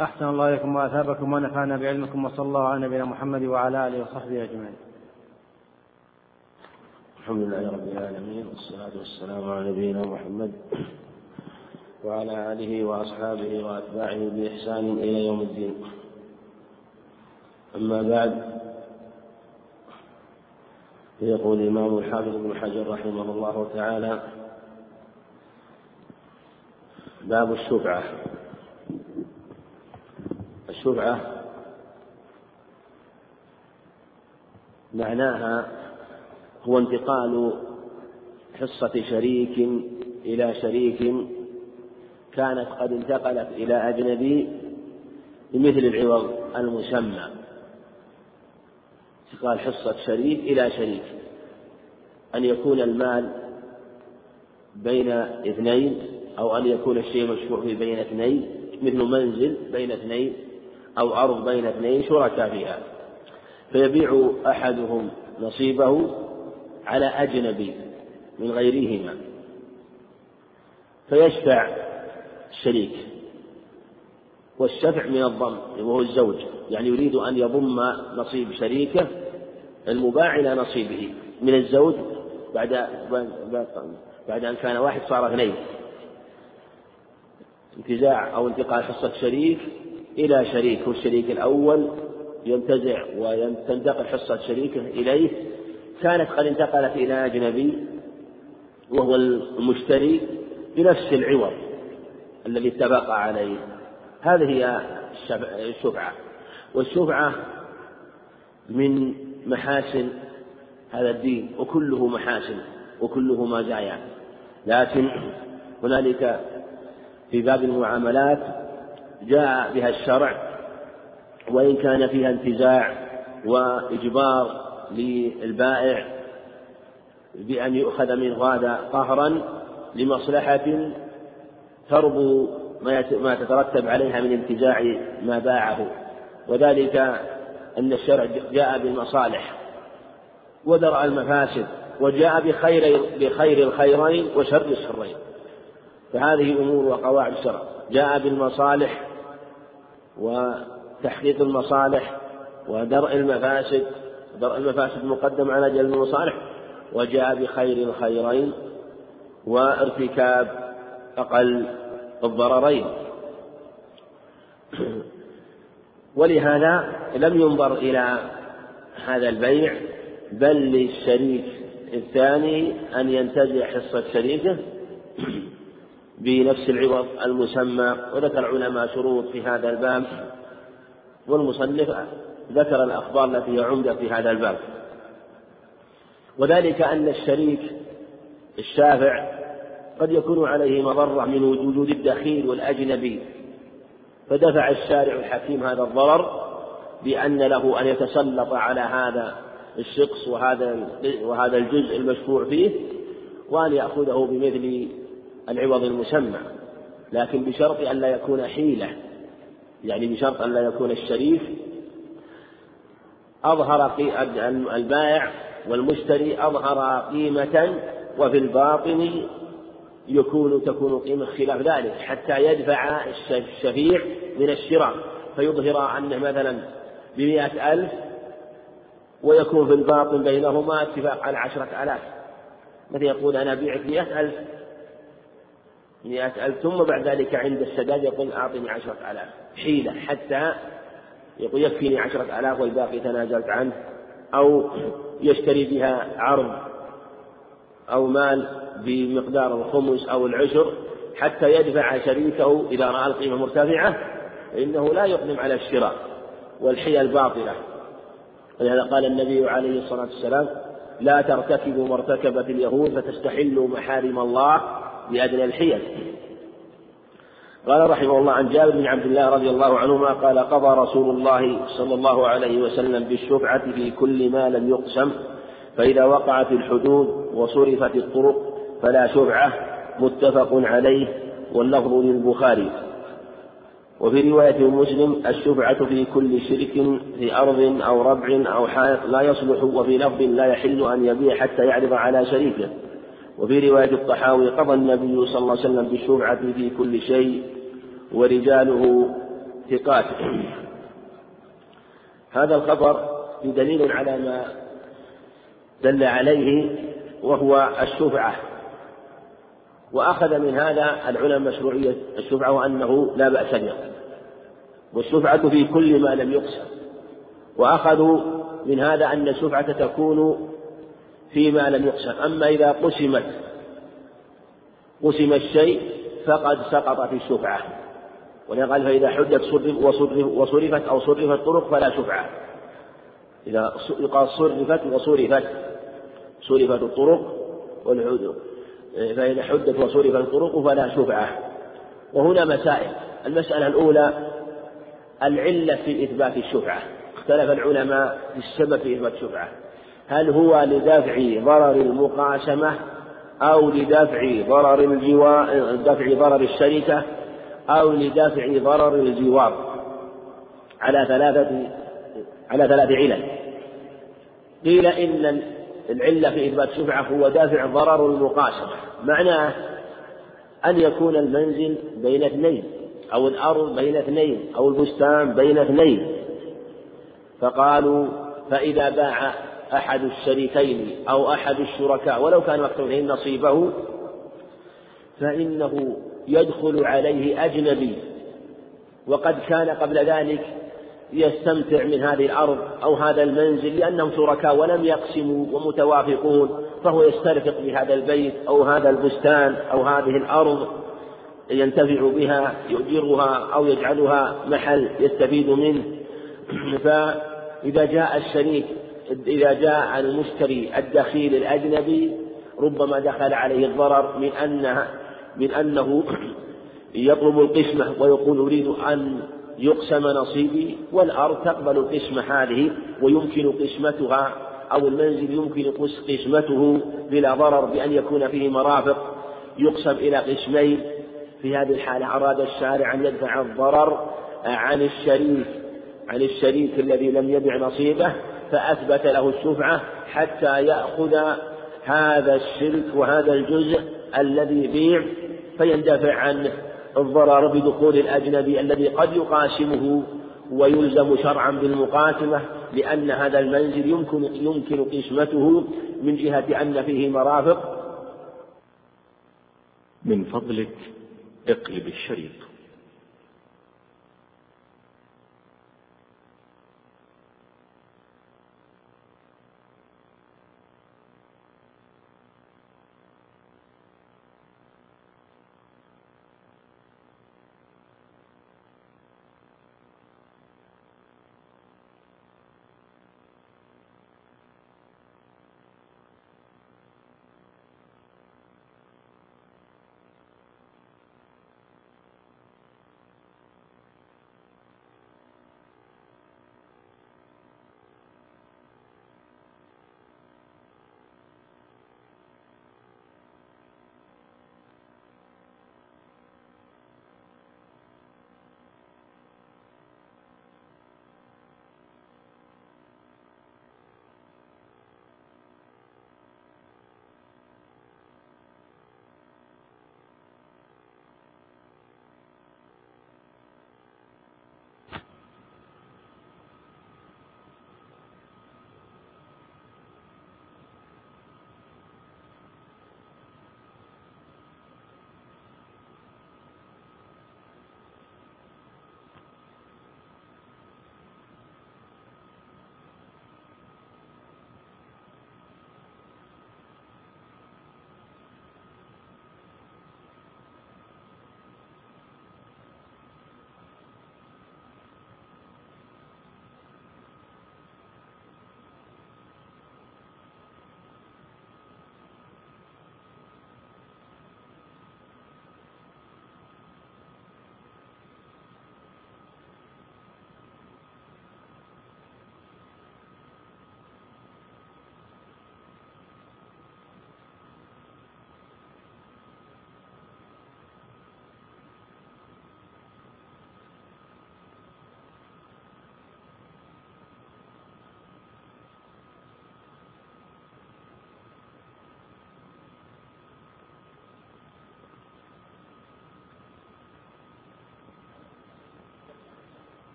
أحسن الله إليكم وأثابكم ونفعنا بعلمكم وصلى الله على نبينا محمد وعلى آله وصحبه أجمعين. الحمد لله رب العالمين والصلاة والسلام على نبينا محمد وعلى آله وأصحابه وأتباعه بإحسان إلى يوم الدين. أما بعد فيقول الإمام الحافظ ابن حجر رحمه الله تعالى باب الشفعة. الشفعة معناها هو انتقال حصة شريك إلى شريك كانت قد انتقلت إلى أجنبي بمثل العوض المسمى. انتقال حصة شريك إلى شريك. أن يكون المال بين اثنين أو أن يكون الشيء مشروع بين اثنين مثل منزل بين اثنين أو أرض بين اثنين شركاء فيها. فيبيع أحدهم نصيبه على أجنبي من غيرهما. فيشفع الشريك. والشفع من الضم وهو الزوج. يعني يريد أن يضم نصيب شريكه المباع إلى نصيبه من الزوج بعد بعد أن كان واحد صار اثنين. انتزاع أو انتقال حصة شريك إلى شريك والشريك الأول ينتزع وتنتقل حصة شريكه إليه. كانت قد انتقلت إلى أجنبي وهو المشتري بنفس العوض الذي اتفق عليه. هذه هي الشفعة والشفعة من محاسن هذا الدين وكله محاسن وكله مزايا. لكن هنالك في باب المعاملات جاء بها الشرع وإن كان فيها انتزاع وإجبار للبائع بأن يؤخذ منه هذا قهرا لمصلحة تربو ما تترتب عليها من انتزاع ما باعه. وذلك أن الشرع جاء بالمصالح ودرأ المفاسد وجاء بخير بخير الخيرين وشر الشرين. فهذه أمور وقواعد الشرع. جاء بالمصالح وتحقيق المصالح ودرء المفاسد درء المفاسد مقدم على جلب المصالح وجاء بخير الخيرين وارتكاب أقل الضررين. ولهذا لم ينظر إلى هذا البيع بل للشريك الثاني أن ينتزع حصة شريكه بنفس العوض المسمى وذكر العلماء شروط في هذا الباب والمصنف ذكر الأخبار التي هي عمدة في هذا الباب. وذلك أن الشريك الشافع قد يكون عليه مضرة من وجود الدخيل والأجنبي. فدفع الشارع الحكيم هذا الضرر بأن له أن يتسلط على هذا الشخص وهذا وهذا الجزء المشفوع فيه وأن يأخذه بمثل العوض المسمى لكن بشرط أن لا يكون حيلة يعني بشرط أن لا يكون الشريف. أظهر البائع والمشتري أظهر قيمة وفي الباطن يكون تكون قيمة خلاف ذلك حتى يدفع الشفيع من الشراء. فيظهر أنه مثلا بمئة ألف ويكون في الباطن بينهما اتفاق على عشرة آلاف. مثل يقول أنا أبيعك مئة ألف مئة ألف ثم بعد ذلك عند السداد يقول أعطني عشرة آلاف. حيلة حتى يقول يكفيني عشرة آلاف والباقي تنازلت عنه أو يشتري بها عرض أو مال بمقدار الخمس أو العشر حتى يدفع شريكه إذا رأى القيمة مرتفعة فإنه لا يقدم على الشراء والحيل باطلة ولهذا قال النبي عليه الصلاة والسلام لا ترتكبوا ما ارتكبت اليهود فتستحلوا محارم الله بأدنى الحيل. قال رحمه الله عن جابر بن عبد الله رضي الله عنهما قال قضى رسول الله صلى الله عليه وسلم بالشفعة في كل ما لم يقسم فإذا وقعت الحدود وصرفت الطرق فلا شفعة متفق عليه واللفظ للبخاري. وفي رواية مسلم الشفعة في كل شرك في أرض أو ربع أو حائط لا يصلح وفي لفظ لا يحل أن يبيع حتى يعرض على شريكه. وفي رواية الطحاوي قضى النبي صلى الله عليه وسلم بالشفعة في كل شيء ورجاله ثقات. هذا الخبر دليل على ما دل عليه وهو الشفعة وأخذ من هذا العلماء مشروعية الشفعة وأنه لا بأس بها. والشفعة في كل ما لم يقسم. وأخذوا من هذا أن الشفعة تكون فيما لم يقسم أما إذا قسمت قسم الشيء فقد سقطت الشفعة ولهذا قال فإذا حدت صرف وصرف وصرفت أو صرفت طرق فلا شفعة إذا قال صرفت وصرفت صرفت الطرق والحدود فإذا حدت وصرفت الطرق فلا شفعة وهنا مسائل. المسألة الأولى العلة في إثبات الشفعة اختلف العلماء في السبب في إثبات الشفعة هل هو لدفع ضرر المقاسمة أو لدفع ضرر الجوار دفع ضرر الشركة أو لدفع ضرر الجوار؟ على ثلاثة على ثلاث علل. قيل إن العلة في إثبات الشفعة هو دافع ضرر المقاسمة. معناه أن يكون المنزل بين اثنين أو الأرض بين اثنين أو البستان بين اثنين. فقالوا فإذا باع أحد الشريكين أو أحد الشركاء ولو كان مكتوبين نصيبه فإنه يدخل عليه أجنبي. وقد كان قبل ذلك يستمتع من هذه الأرض أو هذا المنزل لأنهم شركاء ولم يقسموا ومتوافقون فهو يسترفق بهذا البيت أو هذا البستان أو هذه الأرض ينتفع بها يؤجرها أو يجعلها محل يستفيد منه. *clears throat* فإذا جاء الشريك إذا جاء المشتري الدخيل الأجنبي ربما دخل عليه الضرر من أنها من أنه يطلب القسمة ويقول أريد أن يقسم نصيبي والأرض تقبل القسمة هذه ويمكن قسمتها أو المنزل يمكن قسمته بلا ضرر بأن يكون فيه مرافق يقسم إلى قسمين. في هذه الحالة أراد الشارع أن يدفع الضرر عن الشريك عن الشريك الذي لم يبع نصيبه فأثبت له الشفعة حتى يأخذ هذا الشرك وهذا الجزء الذي بيع فيندفع عنه الضرر بدخول الأجنبي الذي قد يقاسمه ويلزم شرعا بالمقاسمة لأن هذا المنزل يمكن يمكن قسمته من جهة أن فيه مرافق. من فضلك اقلب الشريط.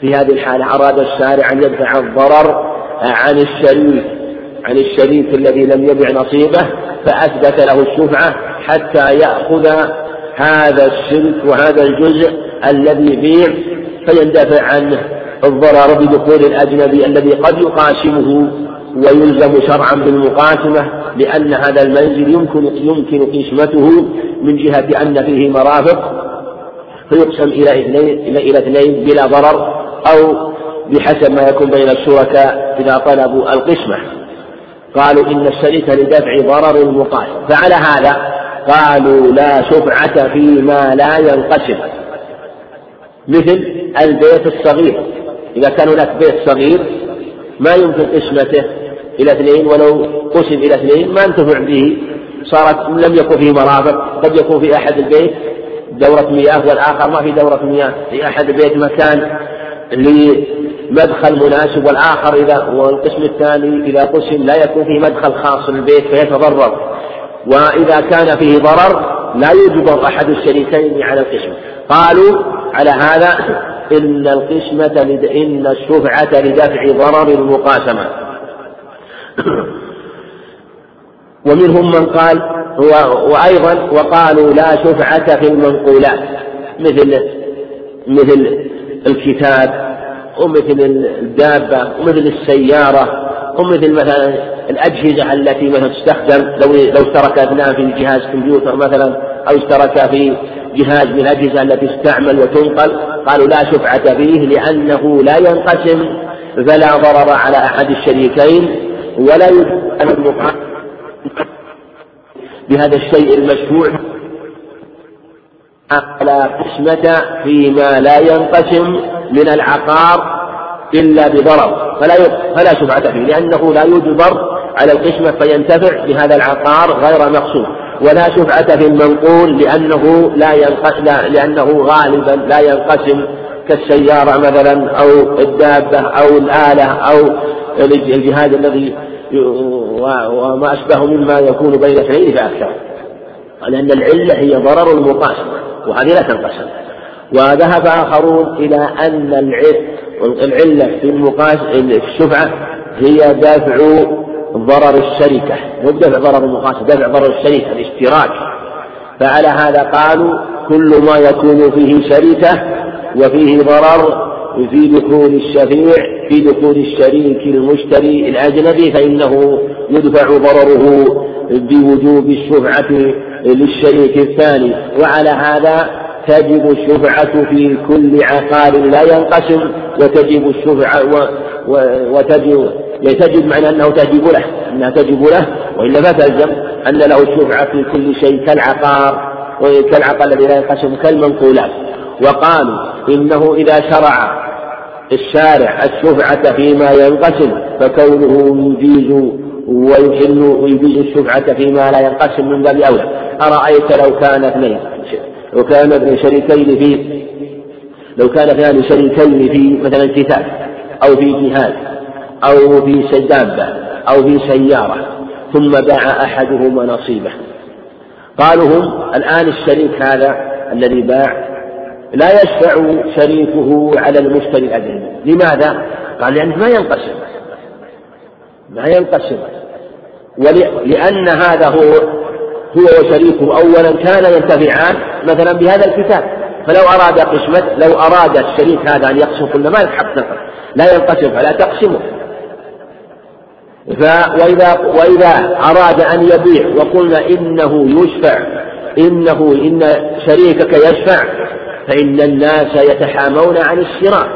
في هذه الحالة أراد الشارع أن يدفع الضرر عن الشريك عن الشريك الذي لم يبع نصيبه فأثبت له الشفعة حتى يأخذ هذا الشرك وهذا الجزء الذي بيع فيندفع عنه الضرر بدخول الأجنبي الذي قد يقاسمه ويلزم شرعا بالمقاسمة لأن هذا المنزل يمكن يمكن قسمته من جهة أن فيه مرافق فيقسم إلى اثنين إلى اثنين بلا ضرر أو بحسب ما يكون بين الشركاء إذا طلبوا القسمة. قالوا إن الشريك لدفع ضرر المقاسم فعلى هذا قالوا لا شفعة فيما لا ينقسم. مثل البيت الصغير. إذا كان هناك بيت صغير ما يمكن قسمته إلى اثنين ولو قسم إلى اثنين ما انتفع به. صارت لم يكن فيه مرافق قد يكون في أحد البيت دورة مياه والآخر ما في دورة مياه في أحد البيت مكان لمدخل مناسب والآخر إذا والقسم الثاني إذا قسم لا يكون فيه مدخل خاص للبيت فيتضرر. وإذا كان فيه ضرر لا يجبر أحد الشريكين على القسمة قالوا على هذا *clears throat* إن القسمة إن الشفعة لدفع ضرر المقاسمة. *clears throat* ومنهم من قال وأيضا وقالوا لا شفعة في المنقولات. مثل مثل الكتاب ومثل الدابة ومثل السيارة ومثل مثلا الأجهزة التي مثلا تستخدم لو لو اشترك أبناء في جهاز كمبيوتر مثلا أو اشترك في جهاز من الأجهزة التي تستعمل وتنقل قالوا لا شفعة فيه لأنه لا ينقسم فلا ضرر على أحد الشريكين ولا يجوز بهذا الشيء المشفوع. على قسمة فيما لا ينقسم من العقار إلا بضرر. فلا فلا شفعة فيه لأنه لا يجبر على القسمة فينتفع بهذا العقار غير مقصود. ولا شفعة في المنقول لأنه لا ينقسم لأنه غالبا لا ينقسم كالسيارة مثلا أو الدابة أو الآلة أو الجهاز الذي وما أشبه مما يكون بين اثنين فأكثر. لأن العلة هي ضرر المقاسمة وهذه لا تنقسم. وذهب آخرون إلى أن العلة في المقاس الشفعة هي دفع ضرر الشركة مو دفع ضرر المقاصد دفع ضرر الشركة الاشتراك. فعلى هذا قالوا كل ما يكون فيه شركة وفيه ضرر في دخول الشفيع في دخول الشريك المشتري الأجنبي فإنه يدفع ضرره بوجوب الشفعة للشريك الثاني وعلى هذا تجب الشفعة في كل عقار لا ينقسم وتجب الشفعة و و وتجب تجب معنى أنه تجب له أنها تجب له وإلا فتلزم أن له الشفعة في كل شيء كالعقار كالعقار الذي لا ينقسم كالمنقولات. وقالوا إنه إذا شرع الشارع الشفعة فيما ينقسم فكونه يجيز ويحل ويجيز الشفعة فيما لا ينقسم من باب أولى. أرأيت لو كان اثنين لو كان ابن شريكين في لو كان اثنان شريكين في مثلا كتاب أو في جهاد أو في دابة أو في سيارة ثم باع أحدهما نصيبه. قالوا هم الآن الشريك هذا الذي باع لا يشفع شريكه على المشتري الأجنبي لماذا؟ قال لأنه ما ينقسم. ما ينقسم. ولأن هذا هو هو وشريكه أولا كان ينتفعان مثلا بهذا الكتاب. فلو أراد قسمة لو أراد الشريك هذا أن يقسم كل مال حق لا ينقسم فلا تقسمه. وإذا وإذا أراد أن يبيع وقلنا إنه يشفع إنه إن شريكك يشفع فإن الناس يتحامون عن الشراء.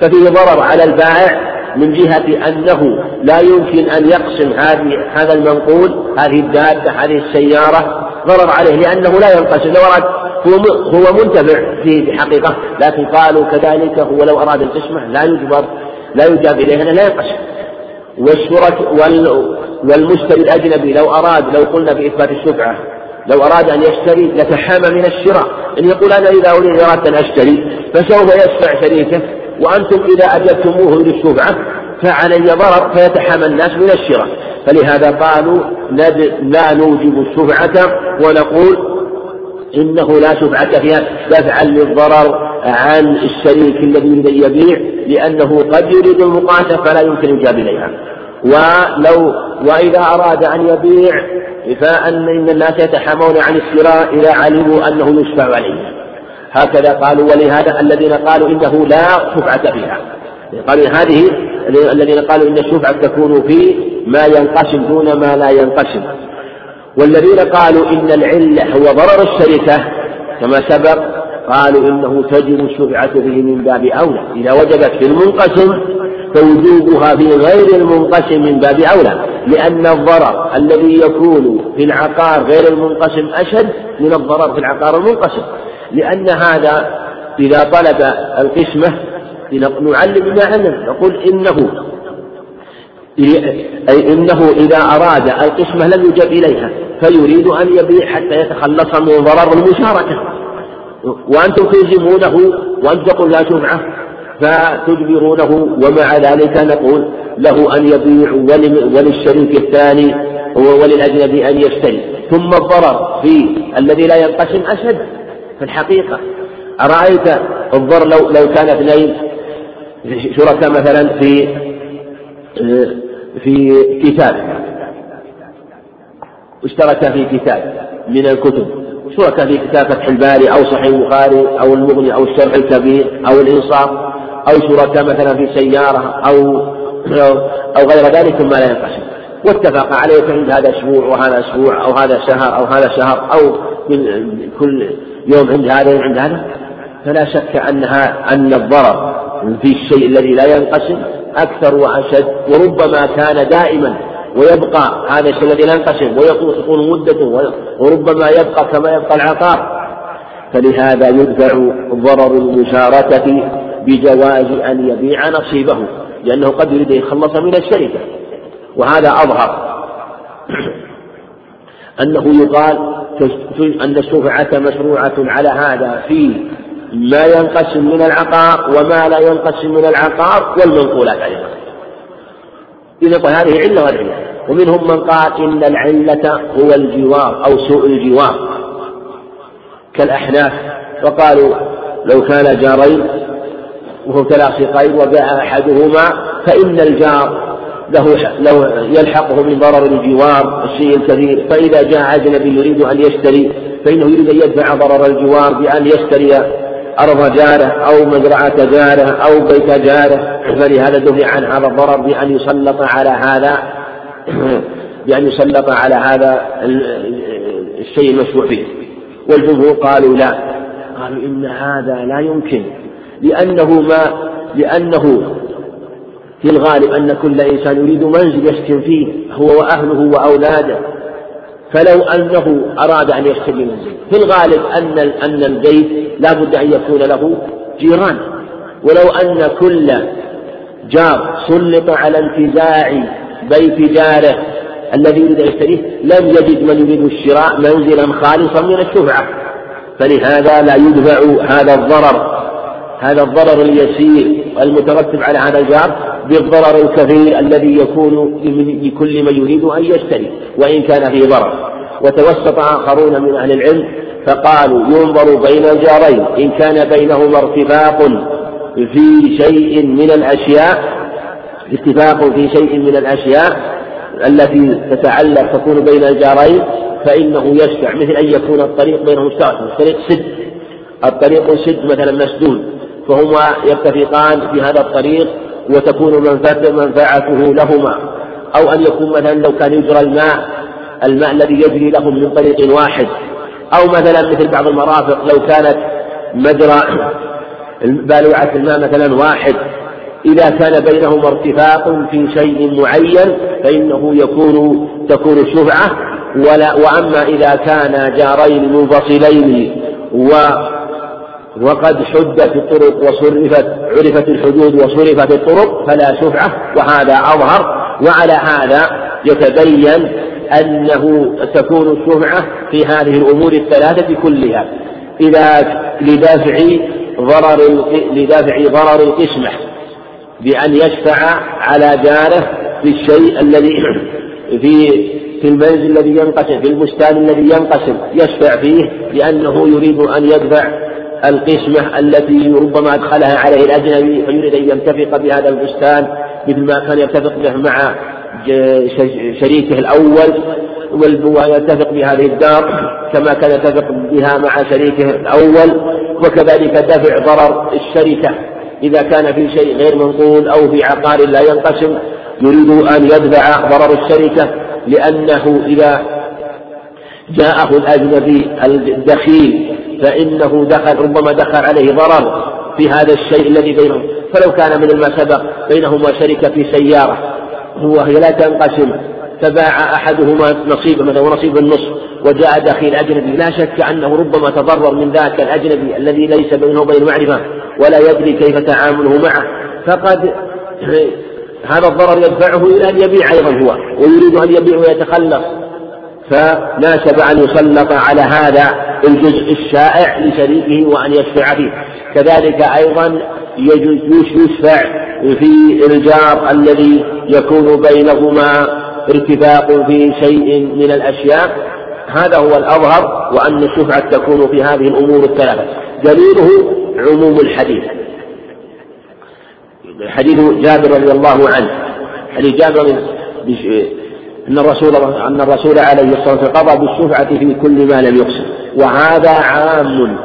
ففيه ضرر على البائع من جهة أنه لا يمكن أن يقسم هذه هذا المنقول هذه الدابة هذه السيارة ضرر عليه لأنه لا ينقسم. لو أراد هو منتفع فيه بحقيقة لكن قالوا كذلك هو لو أراد القسمة لا يجبر لا يجاب إليه لا ينقسم. والشرك والمشتري الأجنبي لو أراد لو قلنا بإثبات الشفعة لو أراد أن يشتري لتحامى من الشراء. إن يقول أنا إذا أريد أن أشتري فسوف يشفع شريكه. وأنتم إذا أجبتموه للشفعة فعلي ضرر فيتحامى الناس من الشراء فلهذا قالوا لا نوجب الشفعة ونقول إنه لا شفعة فيها دفعا للضرر عن الشريك الذي يبيع لأنه قد يريد المقاسة فلا يمكن الإجابة إليها. ولو وإذا أراد أن يبيع فأن إن الناس يتحامون عن الشراء إذا علموا أنه يشفع عليه. هكذا قالوا ولهذا الذين قالوا إنه لا شفعة فيها. قالوا هذه الذين قالوا إن الشفعة تكون في ما ينقسم دون ما لا ينقسم. والذين قالوا إن العلة هو ضرر الشركة كما سبق قالوا إنه تجب الشفعة به من باب أولى. إذا وجبت في المنقسم فوجوبها في غير المنقسم من باب أولى. لأن الضرر الذي يكون في العقار غير المنقسم أشد من الضرر في العقار المنقسم. لأن هذا إذا طلب القسمة نعلم بما علم نقول إنه أي إنه إذا أراد القسمة لم يجب إليها فيريد أن يبيع حتى يتخلص من ضرر المشاركة. وأنتم تلزمونه وأنت تقول لا شفعة فتجبرونه ومع ذلك نقول له أن يبيع وللشريك الثاني وللأجنبي أن يشتري. ثم الضرر في الذي لا ينقسم أشد. في الحقيقة. أرأيت؟ الضر لو لو كان اثنين. شركاء مثلا في في كتاب. اشترك في كتاب من الكتب. شركاء في كتاب فتح الباري أو صحيح البخاري أو المغني أو الشرح الكبير أو الإنصاف أو شركاء مثلا في سيارة أو أو غير ذلك ثم لا ينقسم. واتفق عليه فعند هذا أسبوع وهذا أسبوع أو هذا شهر أو هذا شهر أو كل يوم عند هذا وعند هذا فلا شك أنها أن الضرر في الشيء الذي لا ينقسم أكثر وأشد وربما كان دائما ويبقى هذا الشيء الذي لا ينقسم ويطول مدته وربما يبقى كما يبقى العقار. فلهذا يدفع ضرر المشاركة بجواز أن يبيع نصيبه لأنه قد يريد أن يتخلص من الشركة. وهذا أظهر. *clears throat* أنه يقال أن الشفعة مشروعة على هذا في ما ينقسم من العقار وما لا ينقسم من العقار والمنقولات عليها إذا هذه علة والعلة ومنهم من قال إن العلة هو الجوار أو سوء الجوار كالأحناف. وقالوا لو كان جارين وهو تلاصقين وباع أحدهما فإن الجار له لو يلحقه من ضرر الجوار الشيء الكثير. فإذا جاء أجنبي يريد أن يشتري فإنه يريد أن يدفع ضرر الجوار بأن يشتري أرض جارة أو مزرعة جارة أو بيت جارة. فلهذا دفع عن هذا الضرر بأن يسلط على هذا *clears throat* بأن يسلط على هذا الشيء المشروع فيه. والجمهور قالوا لا. قالوا إن هذا لا يمكن لأنه ما لأنه في الغالب أن كل إنسان يريد منزل يسكن فيه هو وأهله وأولاده. فلو أنه أراد أن يشتري منزل في الغالب أن أن البيت لا بد أن يكون له جيران. ولو أن كل جار سلط على انتزاع بيت جاره الذي يريد أن يشتريه لم يجد من يريد الشراء منزلا خالصا من الشفعة فلهذا لا يدفع هذا الضرر هذا الضرر اليسير. المترتب على هذا الجار بالضرر الكثير الذي يكون لكل من يريد أن يشتري وإن كان فيه ضرر. وتوسط آخرون من أهل العلم فقالوا ينظر بين الجارين إن كان بينهما ارتفاق في شيء من الأشياء اتفاق في شيء من الأشياء التي تتعلق تكون بين الجارين فإنه يشفع مثل أن يكون الطريق بينهم مشترك الطريق سد الطريق سد مثلا مسدود. فهما يتفقان في هذا الطريق وتكون منفعته لهما. أو أن يكون مثلا لو كان يجرى الماء الماء الذي يجري لهم من طريق واحد. أو مثلا مثل بعض المرافق لو كانت مجرى بالوعة الماء مثلا واحد. إذا كان بينهما ارتفاق في شيء معين فإنه يكون تكون الشفعة ولا وأما إذا كان جارين منفصلين و وقد حدت الطرق وصرفت عرفت الحدود وصرفت الطرق فلا شفعة وهذا أظهر. وعلى هذا يتبين أنه تكون الشفعة في هذه الأمور الثلاثة كلها. إذا لدافع ضرر لدافع ضرر القسمة بأن يشفع على جاره في الشيء الذي *clears throat* في في المنزل الذي ينقسم في البستان الذي ينقسم يشفع فيه لأنه يريد أن يدفع القسمة التي ربما أدخلها عليه الأجنبي فيريد أن ينتفق بهذا البستان مثل ما كان يتفق به مع شريكه الأول ويتفق بهذه الدار كما كان يتفق بها مع شريكه الأول وكذلك دفع ضرر الشركة. إذا كان في شيء غير منقول أو في عقار لا ينقسم يريد أن يدفع ضرر الشركة لأنه إذا جاءه الأجنبي الدخيل فإنه دخل ربما دخل عليه ضرر في هذا الشيء الذي بينهم. فلو كان من ما سبق بينهما شركة في سيارة وهي لا تنقسم فباع أحدهما نصيبه مثلا ونصيب النصف وجاء دخيل أجنبي. لا شك أنه ربما تضرر من ذاك الأجنبي الذي ليس بينه وبين معرفة ولا يدري كيف تعامله معه. فقد *clears throat* هذا الضرر يدفعه إلى أن يبيع أيضا هو ويريد أن يبيع ويتخلص. فناسب أن يسلط على هذا الجزء الشائع لشريكه وأن يشفع فيه. كذلك أيضا يشفع في الجار الذي يكون بينهما ارتفاق في شيء من الأشياء. هذا هو الأظهر وأن الشفعة تكون في هذه الأمور الثلاثة. دليله عموم الحديث. حديث جابر رضي الله عنه. حديث جابر أن الرسول أن الرسول عليه الصلاة والسلام قضى بالشفعة في كل ما لم يقسم. وهذا عام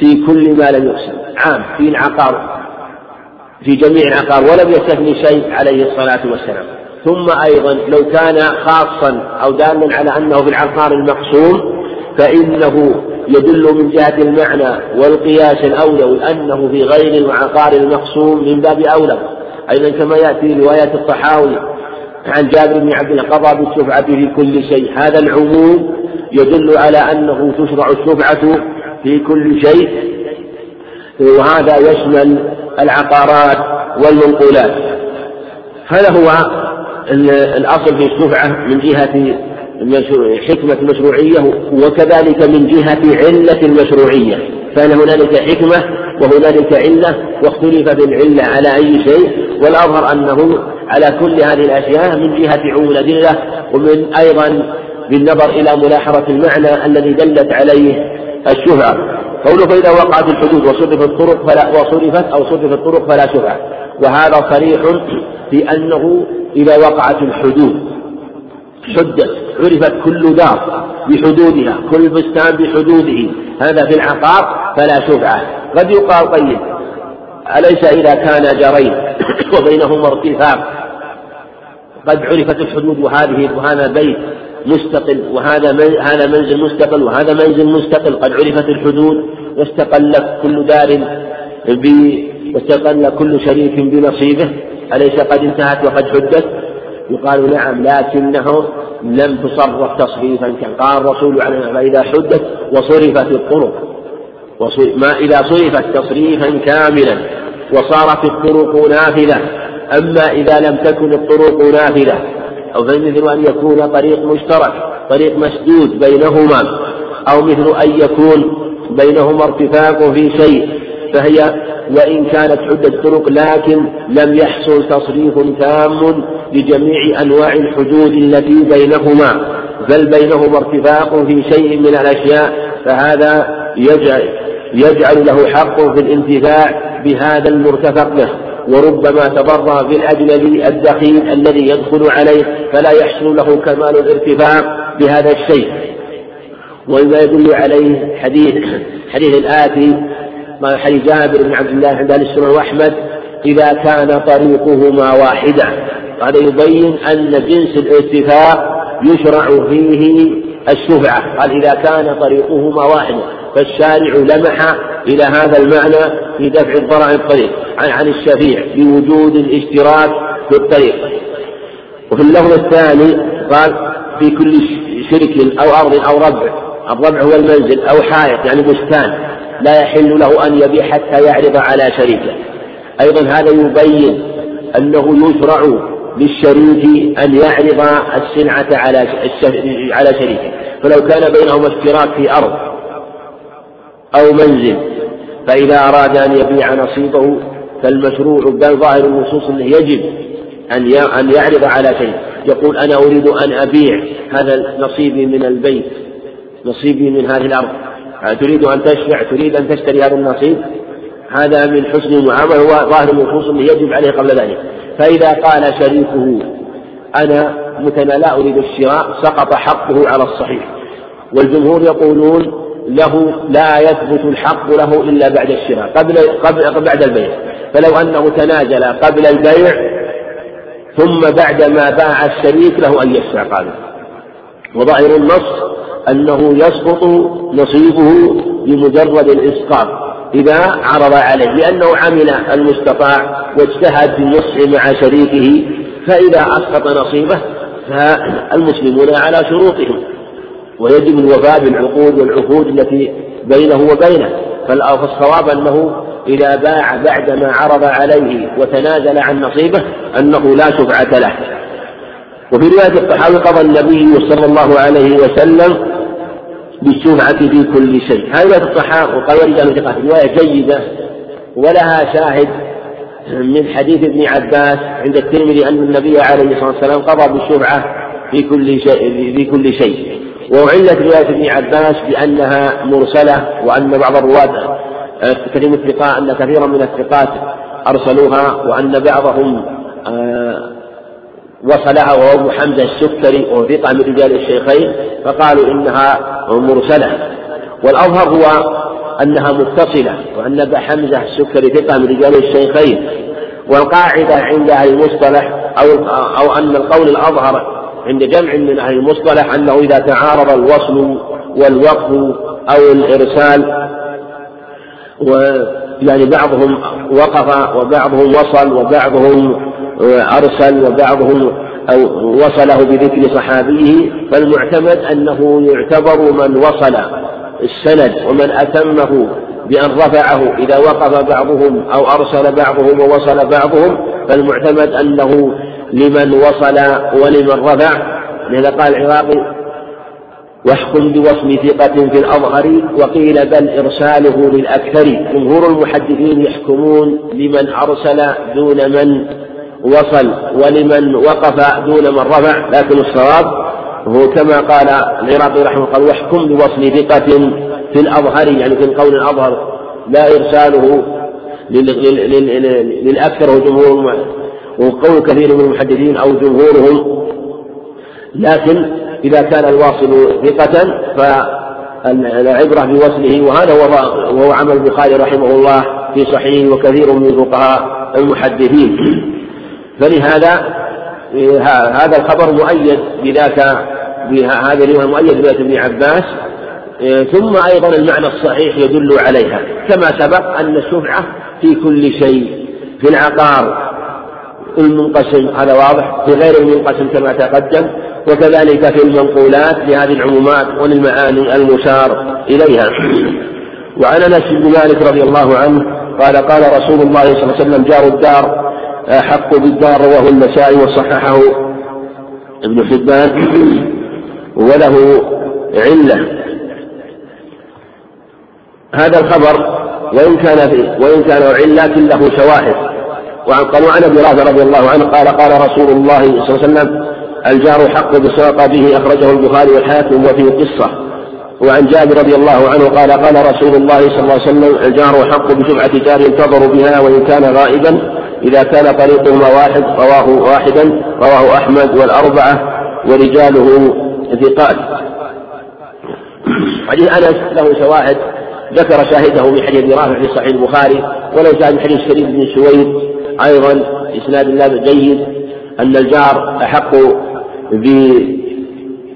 في كل ما لم يقسم. عام في العقار في جميع العقار ولم يستثني شيء عليه الصلاة والسلام. ثم أيضا لو كان خاصا أو دالا على أنه في العقار المقسوم فإنه يدل من جهة المعنى والقياس الأولى وأنه في غير العقار المقسوم من باب أولى. أيضا كما يأتي روايات الطحاوي عن جابر بن عبد الله قضى بالشفعة في كل شيء. هذا العموم يدل على أنه تشرع الشفعة في كل شيء. وهذا يشمل العقارات والمنقولات. هذا هو الأصل في الشفعة من جهة حكمة المشروعية وكذلك من جهة علة المشروعية فإن هنالك حكمة وهنالك علة؟ واختلف بالعلة على أي شيء؟ والأظهر أنه على كل هذه الأشياء من جهة عموم الأدلة ومن أيضا بالنظر إلى ملاحظة المعنى الذي دلت عليه الشفعة قوله فإذا وقعت الحدود وصرفت الطرق فلا وصرفت أو صرفت الطرق فلا شفعة وهذا صريح في أنه إذا وقعت الحدود حدت عرفت كل دار بحدودها كل بستان بحدوده هذا في العقار فلا شفعة قد يقال طيب أليس إذا كان جرين *coughs* وبينهما ارتفاق؟ قد عرفت الحدود وهذه وهذا بيت مستقل وهذا هذا منزل مستقل وهذا منزل مستقل. قد عرفت الحدود واستقل كل دار واستقل كل شريك بنصيبه. أليس قد انتهت وقد حدت؟ يقال نعم لكنه لم تصرف تصريفا كان قال الرسول عليه فإذا حدت وصرفت الطرق. ما إذا صرفت تصريفا كاملا وصارت الطرق نافذة. أما إذا لم تكن الطرق نافذة أو فمثل أن يكون طريق مشترك طريق مسدود بينهما أو مثل أن يكون بينهما ارتفاق في شيء فهي وإن كانت عدة طرق لكن لم يحصل تصريف تام لجميع أنواع الحدود التي بينهما. بل بينهما ارتفاق في شيء من الأشياء فهذا يجعل, يجعل له حق في الانتفاع بهذا المرتفق له وربما تضرر بالأجنبي الدخيل الذي يدخل عليه فلا يحصل له كمال الارتفاع بهذا الشيء. وما يدل عليه حديث حديث الآتي حديث جابر بن عبد الله عند السنة وأحمد إذا كان طريقهما واحدا. هذا يبين أن جنس الارتفاع يشرع فيه الشفعة. قال إذا كان طريقهما واحدا فالشارع لمح إلى هذا المعنى في دفع الضرر عن الطريق عن الشفيع بوجود الاشتراك في الطريق. وفي اللفظ الثاني قال في كل شرك أو أرض أو ربع الربع هو المنزل أو حائط يعني بستان. لا يحل له أن يبيع حتى يعرض على شريكه. أيضا هذا يبين أنه يشرع للشريك أن يعرض السلعة على على شريكه. فلو كان بينهما اشتراك في أرض أو منزل فإذا أراد أن يبيع نصيبه فالمشروع بل ظاهر النصوص أنه يجب أن أن يعرض على شيء يقول أنا أريد أن أبيع هذا نصيبي من البيت نصيبي من هذه الأرض. تريد أن تشفع؟ تريد أن تشتري هذا النصيب؟ هذا من حسن المعاملة هو ظاهر النصوص أنه يجب عليه قبل ذلك. فإذا قال شريكه أنا مثلا لا أريد الشراء سقط حقه على الصحيح. والجمهور يقولون له لا يثبت الحق له إلا بعد الشراء قبل قبل بعد البيع. فلو أنه تنازل قبل البيع ثم بعد ما باع الشريك له أن يشفع قابل. وظاهر النص أنه يسقط نصيبه بمجرد الإسقاط إذا عرض عليه لأنه عمل المستطاع واجتهد في النصح مع شريكه فإذا أسقط نصيبه فالمسلمون على شروطهم. ويجب الوفاء بالعقود والعهود التي بينه وبينه فالصواب أنه إذا باع بعدما عرض عليه وتنازل عن نصيبه أنه لا شفعة له. وفي رواية الطحاوي قضى النبي صلى الله عليه وسلم بالشفعة في كل شيء. هذه رواية الطحاوي وقال ورجال رواية جيدة ولها شاهد من حديث ابن عباس عند الترمذي أن النبي عليه الصلاة والسلام قضى بالشفعة في كل شيء في كل شيء. وعلت رواية ابن عباس بأنها مرسلة وأن بعض الرواة كثير من الثقات أن كثيرا من الثقات أرسلوها وأن بعضهم آه، وصلها وهو أبو حمزة السكري وهو من رجال الشيخين فقالوا إنها مرسلة. والأظهر هو أنها متصلة وأن أبا حمزة السكري ثقة من رجال الشيخين. والقاعدة عند أهل المصطلح أو أو أن القول الأظهر عند جمع من أهل المصطلح أنه إذا تعارض الوصل والوقف أو الإرسال ويعني بعضهم وقف وبعضهم وصل وبعضهم أرسل وبعضهم أو وصله بذكر صحابيه فالمعتمد أنه يعتبر من وصل السند ومن أتمه بأن رفعه إذا وقف بعضهم أو أرسل بعضهم ووصل بعضهم فالمعتمد أنه لمن وصل ولمن رفع لذا قال العراقي واحكم بوصم ثقة في الأظهر وقيل بل إرساله للأكثر. جمهور المحدثين يحكمون لمن أرسل دون من وصل ولمن وقف دون من رفع. لكن الصواب هو كما قال العراقي رحمه الله واحكم بوصل ثقة في الأظهر. يعني في القول الأظهر لا إرساله للأكثر. وجمهور وقول كثير من المحدثين أو جمهورهم. لكن إذا كان الواصل ثقة فالعبرة بوصله وهذا هو وهو عمل البخاري رحمه الله في صحيحه وكثير من فقهاء المحدثين. فلهذا هذا الخبر مؤيد بذاك بهذه الرواية مؤيد بذات ابن عباس. ثم أيضا المعنى الصحيح يدل عليها كما سبق أن الشفعة في كل شيء في العقار المنقسم هذا واضح في غير المنقسم كما تقدم. وكذلك في المنقولات لهذه العمومات وللمعاني المشار إليها. وعن أنس بن مالك رضي الله عنه قال قال رسول الله صلى الله عليه وسلم جار الدار أحق بالدار رواه النسائي وصححه ابن حبان وله علة. هذا الخبر وإن كان وإن كان علة له شواهد. وعن قال وعن أبي رافع رضي الله عنه قال قال رسول الله صلى الله عليه وسلم الجار حق بسرق به أخرجه البخاري والحاكم وفيه قصة وعن جابر رضي الله عنه قال قال رسول الله صلى الله عليه وسلم الجار حق بشفعة جار ينتظر بها وإن كان غائبا. إذا كان طريقهما واحد رواه واحدا رواه أحمد والأربعة ورجاله ثقات. حديث أنس له شواهد. ذكر شاهده من حديث رافع في صحيح البخاري ولو جاء من حديث شريف بن سويد أيضا إسناد الله جيد أن الجار أحق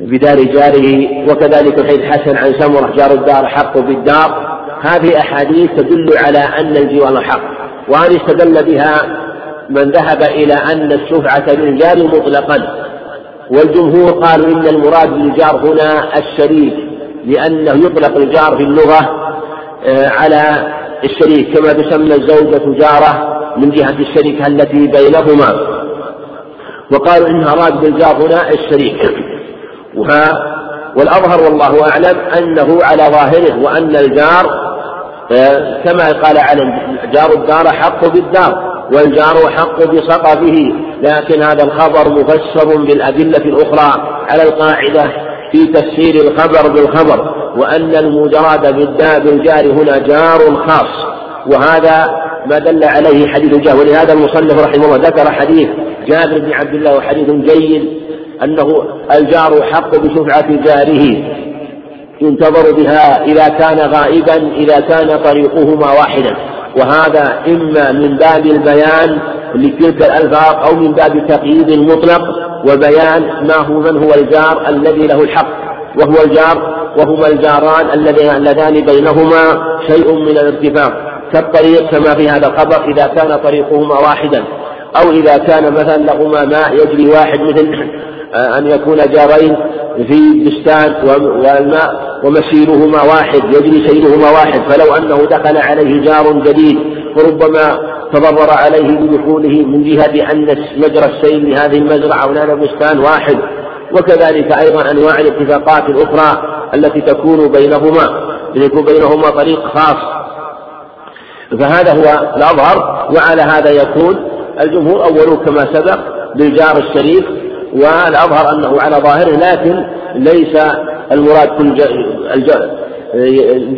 بدار جاره وكذلك حديث حسن عن سمرة جار الدار حق بالدار. هذه أحاديث تدل على أن الجوار حق وهذه استدل بها من ذهب إلى أن الشفعة للجار مطلقا. والجمهور قالوا إن المراد بالجار هنا الشريك لأنه يطلق الجار في اللغة آه، على الشريك كما تسمى الزوجة جارة من جهة الشركة التي بينهما. وقالوا إن أراد بالجار هنا الشريك. والأظهر والله أعلم أنه على ظاهره وأن الجار آه، كما قال على جار الدار حق بالدار والجار حق بسقفه لكن هذا الخبر مفسر بالأدلة الأخرى على القاعدة في تفسير الخبر بالخبر وأن المجرد بالجار هنا جار خاص. وهذا ما دل عليه حديث جابر. ولهذا المصنف رحمه الله ذكر حديث جابر بن عبد الله وحديث جيد أنه الجار حق بشفعة جاره. ينتظر بها إذا كان غائبا إذا كان طريقهما واحدا. وهذا إما من باب البيان لتلك الألفاظ أو من باب تقييد المطلق وبيان ما هو من هو الجار الذي له الحق. وهو الجار وهما الجاران اللذان بينهما شيء من الارتفاق كالطريق كما في هذا الخبر إذا كان طريقهما واحدا. أو إذا كان مثلا لهما ماء يجري واحد مثل آه، أن يكون جارين في بستان والماء ومسيرهما واحد يجري سيرهما واحد. فلو أنه دخل عليه جار جديد فربما تضرر عليه بدخوله من جهة أن مجرى السيل لهذه المزرعة أو لهذا البستان واحد. وكذلك أيضا أنواع الاتفاقات الأخرى التي تكون بينهما يكون بينهما طريق خاص. فهذا هو الأظهر وعلى هذا يكون الجمهور أولوه كما سبق بالجار الشريف والأظهر أنه على ظاهره لكن ليس المراد كل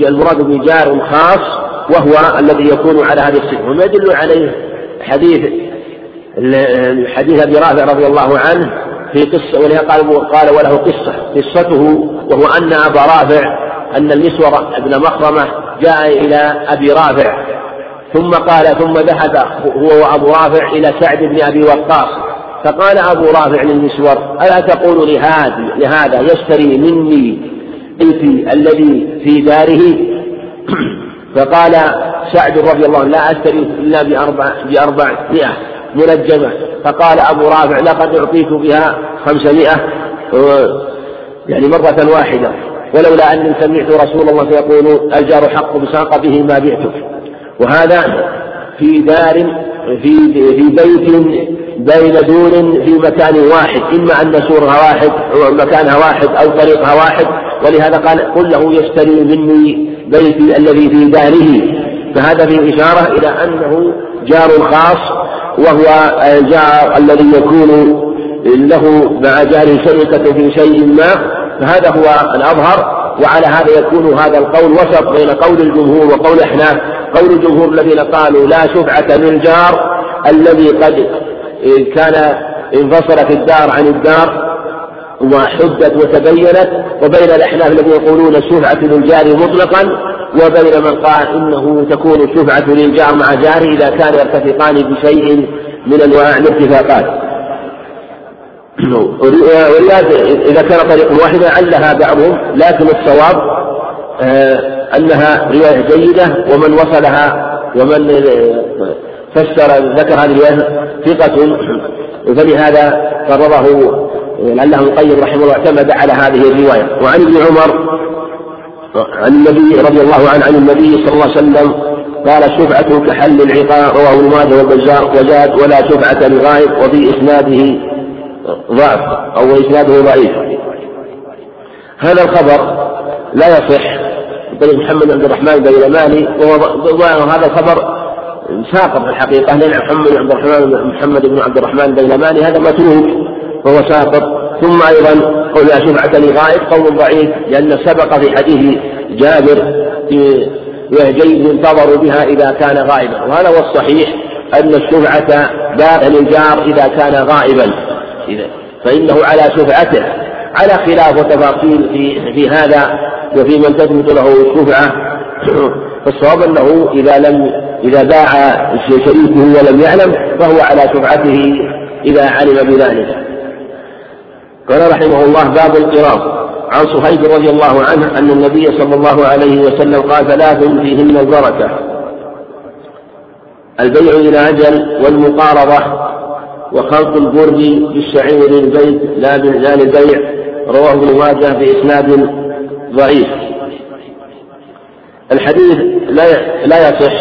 المراد بجار خاص وهو الذي يكون على هذه الصفة. وما يدل عليه حديث حديث أبي رافع رضي الله عنه في قصة ولها قال قال وله قصة قصته وهو أن أبا رافع أن المسور ابن مخرمة جاء إلى أبي رافع ثم قال ثم ذهب هو وأبو رافع إلى سعد بن أبي وقاص فقال أبو رافع للمسور ألا تقول لهذا لهذا يشتري مني بيتي الذي في داره؟ *clears throat* فقال سعد رضي الله عنه لا أشتري إلا بأربع بأربعمائة منجمة. فقال أبو رافع لقد أعطيت بها خمسمائة يعني مرة واحدة ولولا أني سمعت رسول الله يقول الجار حق بساق به ما بعتك وهذا في دار في في بيت بين دور في مكان واحد. إما أن سورها واحد أو مكانها واحد أو طريقها واحد. ولهذا قال قل له يشتري مني بيتي الذي في داره. فهذا فيه إشارة إلى أنه جار خاص وهو الجار الذي يكون له مع جار شركة في شيء ما. فهذا هو الأظهر. وعلى هذا يكون هذا القول وسط بين قول الجمهور وقول الأحناف قول الجمهور الذين قالوا لا شفعة للجار الذي قد كان انفصلت الدار عن الدار وحدت وتبينت وبين الأحناف الذين يقولون الشفعة للجار مطلقا وبين من قال إنه تكون الشفعة للجار مع جاره إذا كان يرتفقان بشيء من أنواع الاتفاقات. ورياض إذا كان طريق واحدا علها بعضهم لكن الصواب آه، أنها رواية جيدة ومن وصلها ومن فسر ذكر هذه الرواية ثقة. فلهذا قرره لعله القيم رحمه الله اعتمد على هذه الرواية. وعن ابن عمر عن النبي رضي الله عنه عن النبي صلى الله عليه وسلم قال شفعة كحل العقاء رواه ابن ماجه والبزار وزاد ولا شفعة لغائب وفي إسناده ضعف أو إسناده ضعيف. هذا الخبر لا يصح. طريق محمد عبد الرحمن بن اليماني وهو هذا الخبر ساقط في الحقيقة. لأن محمد عبد الرحمن محمد بن عبد الرحمن بن اليماني هذا متروك وهو ساقط. ثم أيضا قول لا شفعة لغائب قول ضعيف لأن سبق في حديث جابر في جيد ينتظر بها إذا كان غائبا. وهذا هو الصحيح أن الشفعة باق للجار إذا كان غائبا. فإنه على شفعته على خلاف وتفاصيل في في هذا وفي من تثبت له الشفعة. *clears throat* فالصواب أنه إذا لم إذا باع شريكه ولم يعلم فهو على شفعته إذا علم بذلك. قال رحمه الله باب القراض عن صهيب رضي الله عنه أن النبي صلى الله عليه وسلم قال ثلاث فيهن البركة. البيع إلى أجل والمقارضة وخلط البر بالشعير للبيت لا للبيع. رواه ابن ماجه بإسناد ضعيف. الحديث لا لا يصح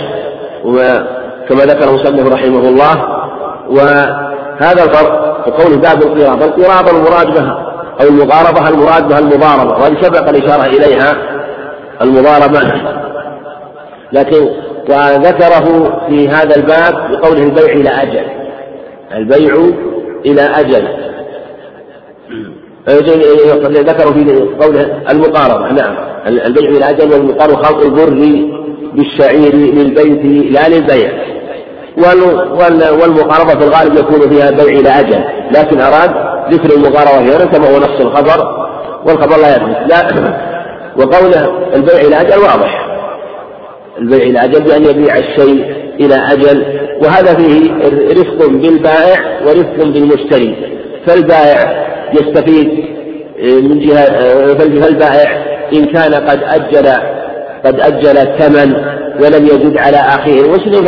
وكما ذكر المصنف رحمه الله. وهذا الفرق وقول باب القراض القراض المراد بها أو المضاربة المراد بها المضاربة وهذه سبق الإشارة إليها المضاربة. لكن وذكره في هذا الباب بقوله البيع إلى أجل. البيع إلى أجل. ذكروا في قوله المقاربة. نعم. البيع إلى أجل والمقاربة خلط البر بالشعير للبيت لا للبيع. والمقاربة في الغالب يكون فيها البيع إلى أجل. لكن أراد ذكر المقاربة هنا كما هو نص الخبر. والخبر لا يثبت. لا. *clears throat* وقوله البيع إلى أجل واضح. البيع إلى أجل بأن يبيع الشيء إلى أجل وهذا فيه رفق بالبائع ورفق بالمشتري فالبائع يستفيد من جهة فالبائع إن كان قد أجل قد أجل الثمن ولم يجد على أخيه المسلم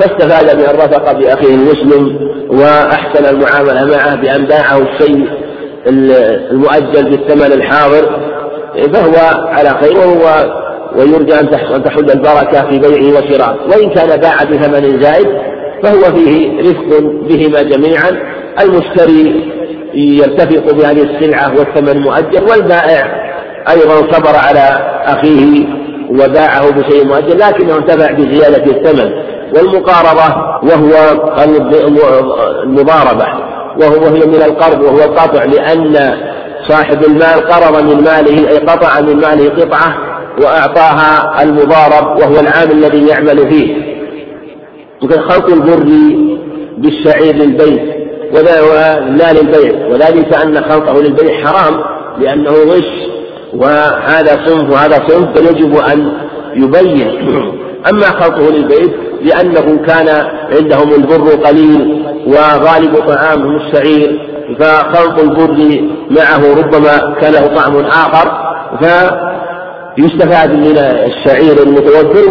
فاستفاد بأن رفق بأخيه المسلم وأحسن المعاملة معه بأن باعه الشيء المؤجل بالثمن الحاضر فهو على خير وهو ويرجى أن تحل البركة في بيعه وشرائه. وإن كان باع بثمن زائد فهو فيه رفق بهما جميعا. المشتري يرتفق بهذه السلعة والثمن مؤجل والبائع أيضا صبر على أخيه وباعه بشيء مؤجل لكنه انتفع بزيادة الثمن. والمقاربة وهو المضاربة وهو هي من القرض وهو القطع لأن صاحب المال قرض من ماله أي قطع من ماله قطعة وأعطاها المضارب وهو العامل الذي يعمل فيه. وكان خلط البر بالشعير للبيت ولا للبيع. وذلك أن خلطه للبيع حرام لأنه غش وهذا صنف وهذا صنف فيجب أن يبين. *clears throat* أما خلطه للبيت لأنه كان عندهم البر قليل وغالب طعامهم الشعير فخلط البر معه ربما كان له طعم آخر فيستفاد من الشعير المتوفر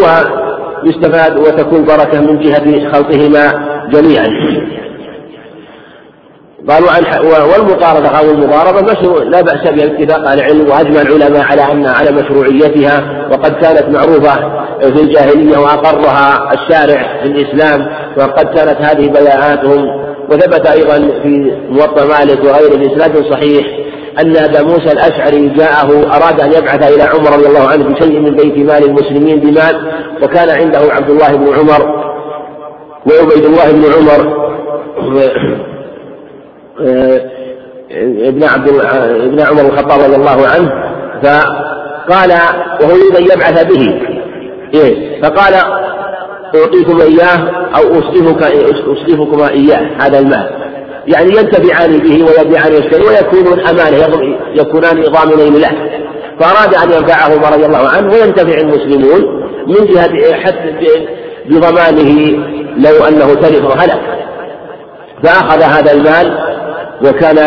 ويستفاد وتكون بركة من جهة خلطهما جميعا. قالوا عن والمقاربة أو المضاربة مشروع لا بأس بها باتفاق أهل العلم وأجمع العلماء على أن على مشروعيتها وقد كانت معروفة في الجاهلية وأقرها الشارع في الإسلام وقد كانت هذه بياعاتهم وثبت أيضا في موطأ مالك وغيره بإسناد صحيح. أن أبا موسى الأشعري جاءه أراد أن يبعث إلى عمر رضي الله عنه بشيء من بيت مال المسلمين بمال وكان عنده عبد الله بن عمر وعبيد الله بن عمر آه، ابن عبد ابن عمر الخطاب رضي الله عنه فقال وهو يريد أن يبعث به إيه فقال أعطيكم إياه أو أسلفك أسلفكما إياه هذا المال. يعني ينتفعان به ويبيعان يشتري ويكونون أمانة يكونان ضامنين له. فأراد أن ينفعهما رضي الله عنه وينتفع المسلمون من جهة حتى بضمانه لو أنه تلف وهلك فأخذ هذا المال وكان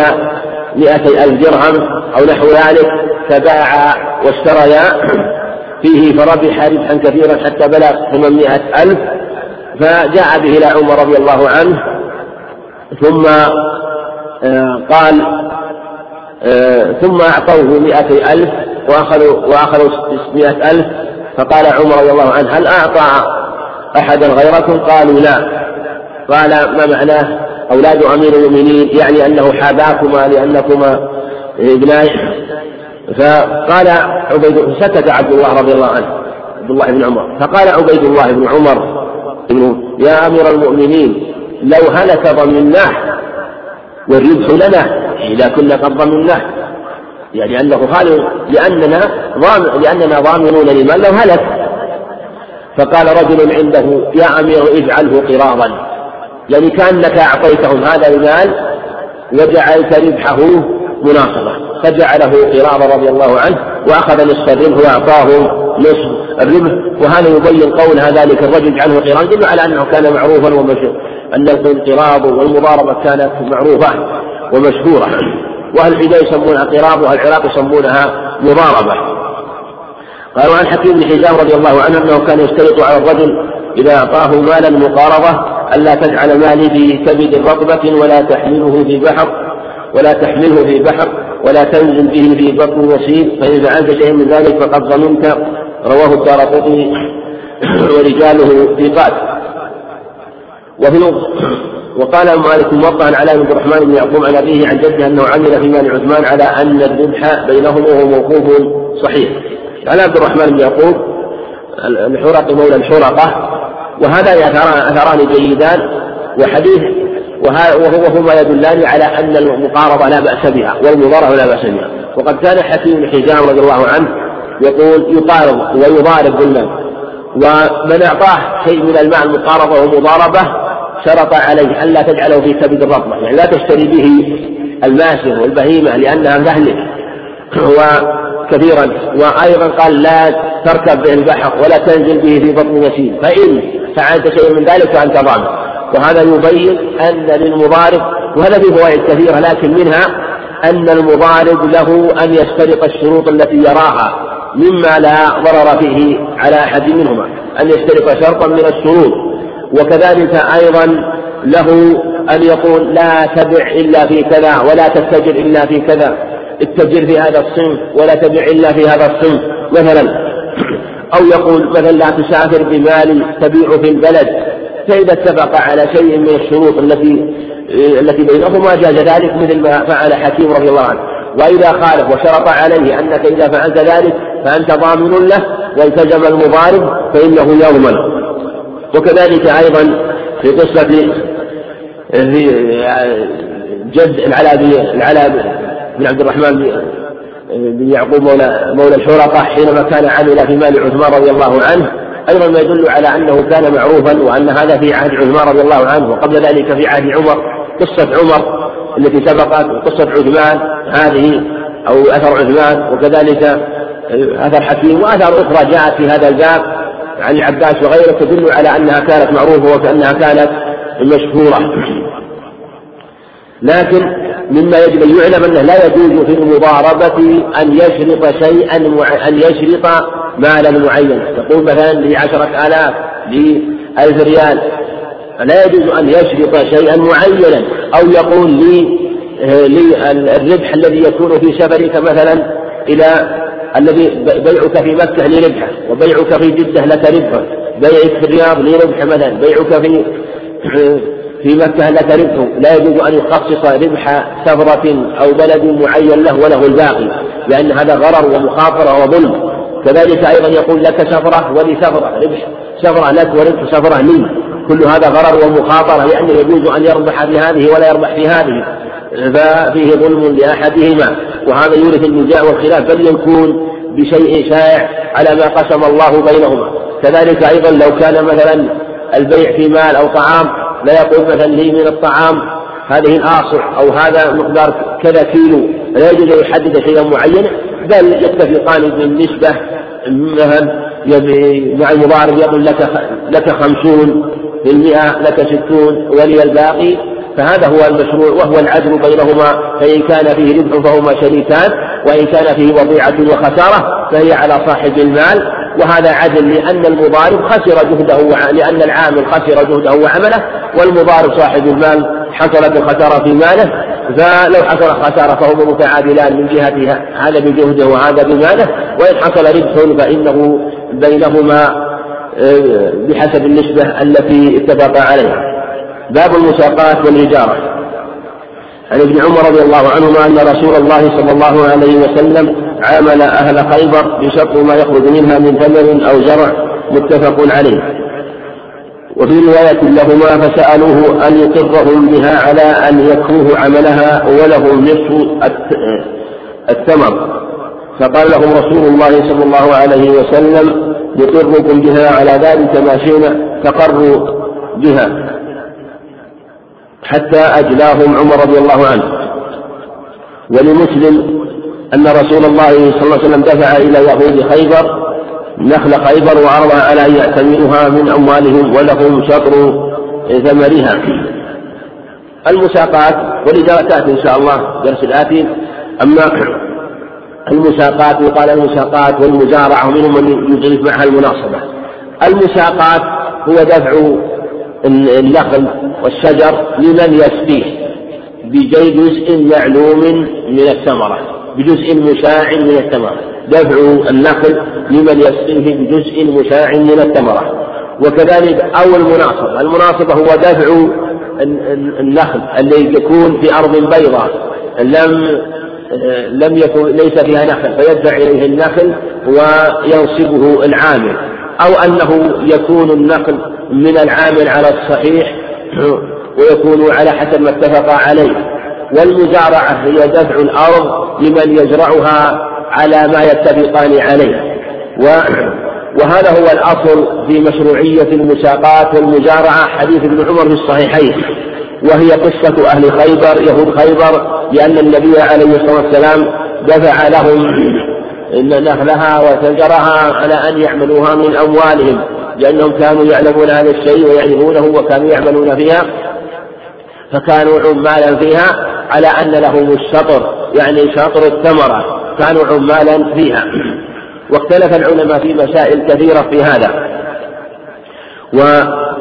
مئتي ألف درهم أو نحو ذلك فباع واشتريا فيه فربح ربحا كثيرا حتى بلغ ثمانمائة ألف. فجاء به إلى عمر رضي الله عنه ثم آه، قال آه، ثم أعطوه مئتي ألف وأخذوا وأخذوا ستمائة ألف. فقال عمر رضي الله عنه هل أعطى أحدا غيركم؟ قالوا لا. قال ما معناه؟ أولاد أمير المؤمنين يعني أنه حاباكما لأنكما ابناي. فقال عبيد سكت عبد الله رضي الله عنه عبد الله بن عمر. فقال عبيد الله بن عمر يا أمير المؤمنين لو هلك ضمناه والربح لنا إذا كنا قد ضمناه. يعني أنه خالق لأننا ضامن لأننا ضامنون لمن؟ لو هلك. فقال رجل عنده يا أمير اجعله قراضا. يعني كأنك أعطيتهم هذا المال وجعلت ربحه مناصبة. فجعله قراضا رضي الله عنه وأخذ نصف الربح وأعطاهم نصف الربح. وهذا يبين قول ذلك الرجل اجعله قراضا. يدل على أنه كان معروفا ومشهورا أن القراض والمضاربة كانت معروفة ومشهورة وأهل الحجاز يسمونها قراض وأهل العراق يسمونها مضاربة. قالوا عن حكيم بن حزام رضي الله عنه أنه كان يشترط على الرجل إذا أعطاه مالا مقارضة ألا تجعل مالي في كبد رطبة ولا تحمله في بحر ولا تحمله في بحر ولا تنزل به في بطن وسيل فإن فعلت شيئا من ذلك فقد ظلمت رواه الدار ورجاله ثقات وفي وقال مالك موطئا على عبد الرحمن بن يعقوب عن أبيه عن جده أنه عمل في مال عثمان على أن الذبح بينهم وهو موقوف صحيح. قال عبد الرحمن بن يعقوب الحرق مولى الحرقة. وهذا أثران جيدان وحديث وهما يدلان على أن المقاربة لا بأس بها والمضاربة لا بأس بها. وقد كان حكيم بن حزام رضي الله عنه يقول يقارب ويضارب بالمال ومن أعطاه شيء من الماء المقاربة والمضاربة شرط عليه ألا تجعله في كبد الرطبة يعني لا تشتري به الماسر والبهيمة لأنها تهلك وكثيرا وأيضا قال لا تركب به البحر ولا تنزل به في بطن نسيم فإن فعلت شيء من ذلك فأنت ضامن وهذا يبين أن للمضارب وهذا فيه فوائد كثيرة لكن منها أن المضارب له أن يشترط الشروط التي يراها مما لا ضرر فيه على أحد منهما أن يشترط شرطا من الشروط. وكذلك أيضا له أن يقول لا تبع إلا في كذا ولا تتجر إلا في كذا. اتجر في هذا الصنف ولا تبع إلا في هذا الصنف. مثلا أو يقول مثلا لا تسافر بمال تبيع في البلد. فإذا اتفق على شيء من الشروط التي التي بينهما جاز ذلك مثل ما فعل حكيم رضي الله عنه. وإذا خالف وشرط عليه أنك إذا فعلت ذلك فأنت ضامن له والتزم المضارب فإنه يضمن. وكذلك أيضا في قصة في جد العلاء العلاء بن عبد الرحمن بن يعقوب مولى مولى الحرقة حينما كان عمل في مال عثمان رضي الله عنه. أيضا ما يدل على أنه كان معروفا وأن هذا في عهد عثمان رضي الله عنه وقبل ذلك في عهد عمر قصة عمر التي سبقت وقصة عثمان هذه أو أثر عثمان وكذلك أثر حكيم وآثار أخرى جاءت في هذا الباب. عن العباس وغيره تدل على أنها كانت معروفة وكأنها كانت مشهورة. لكن مما يجب أن يعلم أنه لا يجوز في المضاربة أن يشرط شيئا أن يشرط مالا معينا. يقول مثلا لي عشرة آلاف لي ألف ريال. لا يجوز أن يشرط شيئا معينا. أو يقول لي لي الربح الذي يكون في سفرك مثلا إلى الذي بيعك في مكة لربحه وبيعك في جدة لك ربحه بيعك في الرياض لربح مثلا. بيعك في في مكة لك ربح. لا يجوز أن يخصص ربح سفرة أو بلد معين له وله الباقي لأن هذا غرر ومخاطرة وظلم. كذلك أيضا يقول لك سفرة ولي سفرة ربح سفرة لك وربح سفرة لي. كل هذا غرر ومخاطرة لأنه يجوز أن يربح في هذه ولا يربح في هذه ففيه ظلم لأحدهما. وهذا يورث النزاع والخلاف. بل يكون بشيء شائع على ما قسم الله بينهما. كذلك أيضا لو كان مثلا البيع في مال أو طعام لا يقول مثلا لي من الطعام هذه الآصع أو هذا مقدار كذا كيلو لا يجوز أن يحدد شيئا معينا. بل يتفقان بالنسبة مثلا مع المضارب يقول لك لك خمسون في المئة لك ستون ولي الباقي فهذا هو المشروع وهو العدل بينهما فإن كان فيه ربح فهما شريكان وإن كان فيه وضيعة وخسارة فهي على صاحب المال. وهذا عدل لأن المضارب خسر جهده لأن العامل خسر جهده وعمله والمضارب صاحب المال حصلت الخسارة في ماله. فلو حصل خسارة فهما متعادلان من جهة هذا بجهده وهذا بماله. وإن حصل ربح فإنه بينهما آه، بحسب النسبة التي اتفقا عليها. باب المساقات والإجارة عن ابن عمر رضي الله عنهما أن رسول الله صلى الله عليه وسلم عامل أهل خيبر بشطر ما يخرج منها من ثمر أو زرع متفق عليه. وفي رواية لهما فسألوه أن يقرهم بها على أن يكفوه عملها وله نصف الثمر فقال لهم رسول الله صلى الله عليه وسلم يقركم بها على ذلك ما شئنا فقروا بها. حتى أجلاهم عمر رضي الله عنه. ولمسلم أن رسول الله صلى الله عليه وسلم دفع إلى يهود خيبر نخل خيبر وعرضها على أن يأتمنها من أموالهم ولهم شطر ثمرها. المساقات ولدركات إن شاء الله درس الآتي. أما المساقات يقال المساقات والمزارعة ومنهم من يضيف معها المناصبة المساقات هو دفع النخل والشجر لمن يسقيه بجزء معلوم من الثمرة بجزء مشاع من الثمرة. دفع النخل لمن يسقيه بجزء مشاع من الثمرة. وكذلك أو المناصبة المناصبة هو دفع النخل الذي يكون في أرض بيضاء لم لم يكن ليس فيها نخل فيدفع إليه النخل وينصبه العامل. أو أنه يكون النقل من العامل على الصحيح ويكون على حسب ما اتفق عليه. والمزارعة هي دفع الأرض لمن يزرعها على ما يتفقان عليه. و وهذا هو الأصل في مشروعية المساقات والمزارعة حديث ابن عمر في الصحيحين. وهي قصة أهل خيبر يهود خيبر لأن النبي عليه الصلاة والسلام دفع لهم إن نخلها وشجرها على أن يعملوها من أموالهم لأنهم كانوا يعلمون هذا الشيء ويعرفونه وكانوا يعملون فيها فكانوا عمالا فيها على أن لهم الشطر يعني شطر الثمرة كانوا عمالا فيها. واختلف العلماء في مسائل كثيرة في هذا.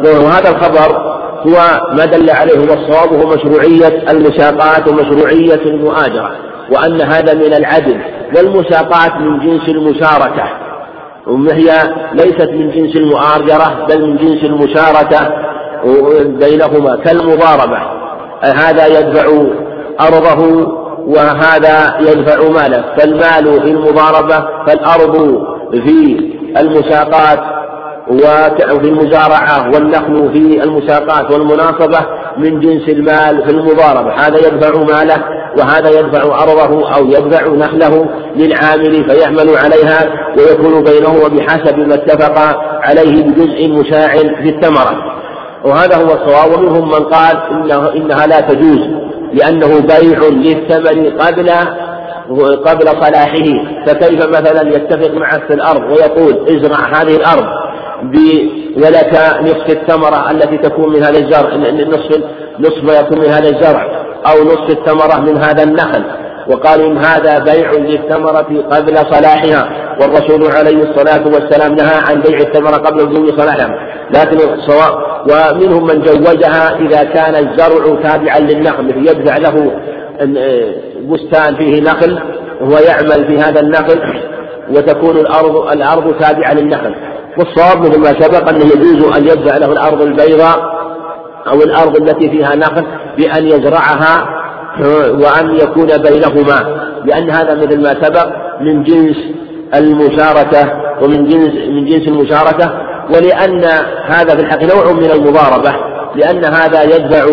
وهذا الخبر هو ما دل عليه هو الصواب وهو مشروعية المساقات ومشروعية المؤاجرة وأن هذا من العدل والمساقات من جنس المشاركة. وهي ليست من جنس المؤاجرة بل من جنس المشاركة بينهما كالمضاربة. هذا يدفع أرضه وهذا يدفع ماله. فالمال في المضاربة فالأرض في المساقات وفي المزارعة والنخل في المساقات والمناصبة من جنس المال في المضاربة. هذا يدفع ماله وهذا يدفع أرضه أو يدفع نخله للعامل فيعمل عليها ويكون بينه وبحسب ما اتفق عليه بجزء مشاع في الثمرة. وهذا هو الصواب. ومنهم من قال إنه إنها لا تجوز لأنه بيع للثمر قبل قبل صلاحه. فكيف مثلا يتفق معك في الأرض ويقول ازرع هذه الأرض ولك نصف الثمرة التي تكون من هذا الزرع نصف نصف ما يكون من هذا الزرع أو نصف الثمرة من هذا النخل. وقالوا إن هذا بيع للثمرة قبل صلاحها. والرسول عليه الصلاة والسلام نهى عن بيع الثمرة قبل وجود صلاحها. لكن الصواب ومنهم من جوزها إذا كان الزرع تابعا للنخل. يدفع له بستان فيه نخل. وهو يعمل في هذا النخل. وتكون الأرض الأرض تابعة للنخل. والصواب مثل ما سبق أنه يجوز أن يدفع له الأرض البيضاء أو الأرض التي فيها نخل. بأن يزرعها وأن يكون بينهما لأن هذا مثل ما سبق من جنس المشاركة ومن جنس من جنس المشاركة ولأن هذا في الحقيقة نوع من المضاربة لأن هذا يدفع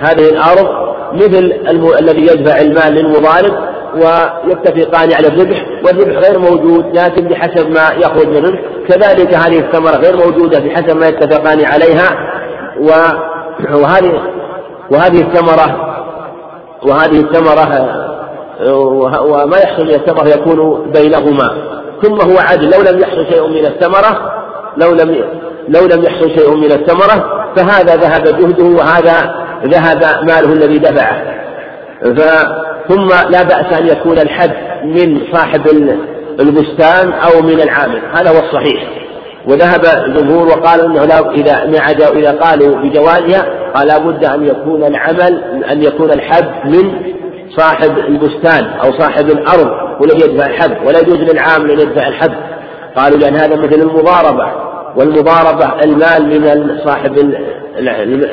هذه الأرض مثل الم... الذي يدفع المال للمضارب ويتفقان على الربح والربح غير موجود لكن بحسب ما يخرج من الربح كذلك هذه الثمرة غير موجودة بحسب ما يتفقان عليها وهذه وهذه الثمرة وهذه الثمرة وما يحصل من الثمرة يكون بينهما. ثم هو عدل لو لم يحصل شيء من الثمرة لو لم لو لم يحصل شيء من الثمرة فهذا ذهب جهده وهذا ذهب ماله الذي دفعه. ثم لا بأس أن يكون الحد من صاحب البستان أو من العامل. هذا هو الصحيح. وذهب الجمهور وقالوا إنه لا إذا إذا قالوا بجوازها قال لابد أن يكون العمل أن يكون الحب من صاحب البستان أو صاحب الأرض هو الذي يدفع الحب ولا يجوز للعامل أن يدفع الحب. قالوا لأن هذا مثل المضاربة والمضاربة المال من صاحب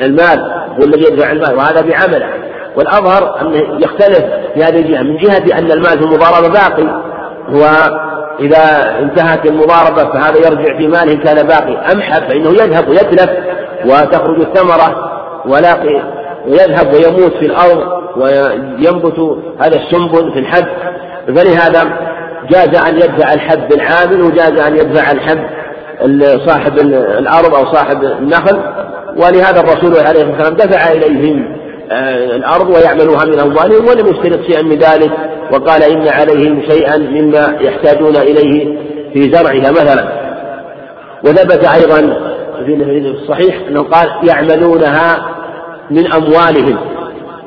المال هو الذي يدفع المال وهذا بعمله. والأظهر انه يختلف في هذه الجهة من جهة ان المال في المضاربة باقي وإذا انتهت المضاربة فهذا يرجع في ماله كان باقي. أمحب فإنه يذهب ويتلف وتخرج الثمرة ولاقي ويذهب ويموت في الأرض وينبت هذا السنبل في الحب. فلهذا جاز أن يدفع الحب العامل وجاز أن يدفع الحب صاحب الأرض أو صاحب النخل. ولهذا الرسول عليه الصلاة والسلام دفع إليهم آه، الأرض ويعملوها من أموالهم ولم يشترط شيئا من ذلك. وقال إن عليهم شيئا مما يحتاجون إليه في زرعها مثلا. وثبت أيضا في الصحيح أنه قال يعملونها من أموالهم.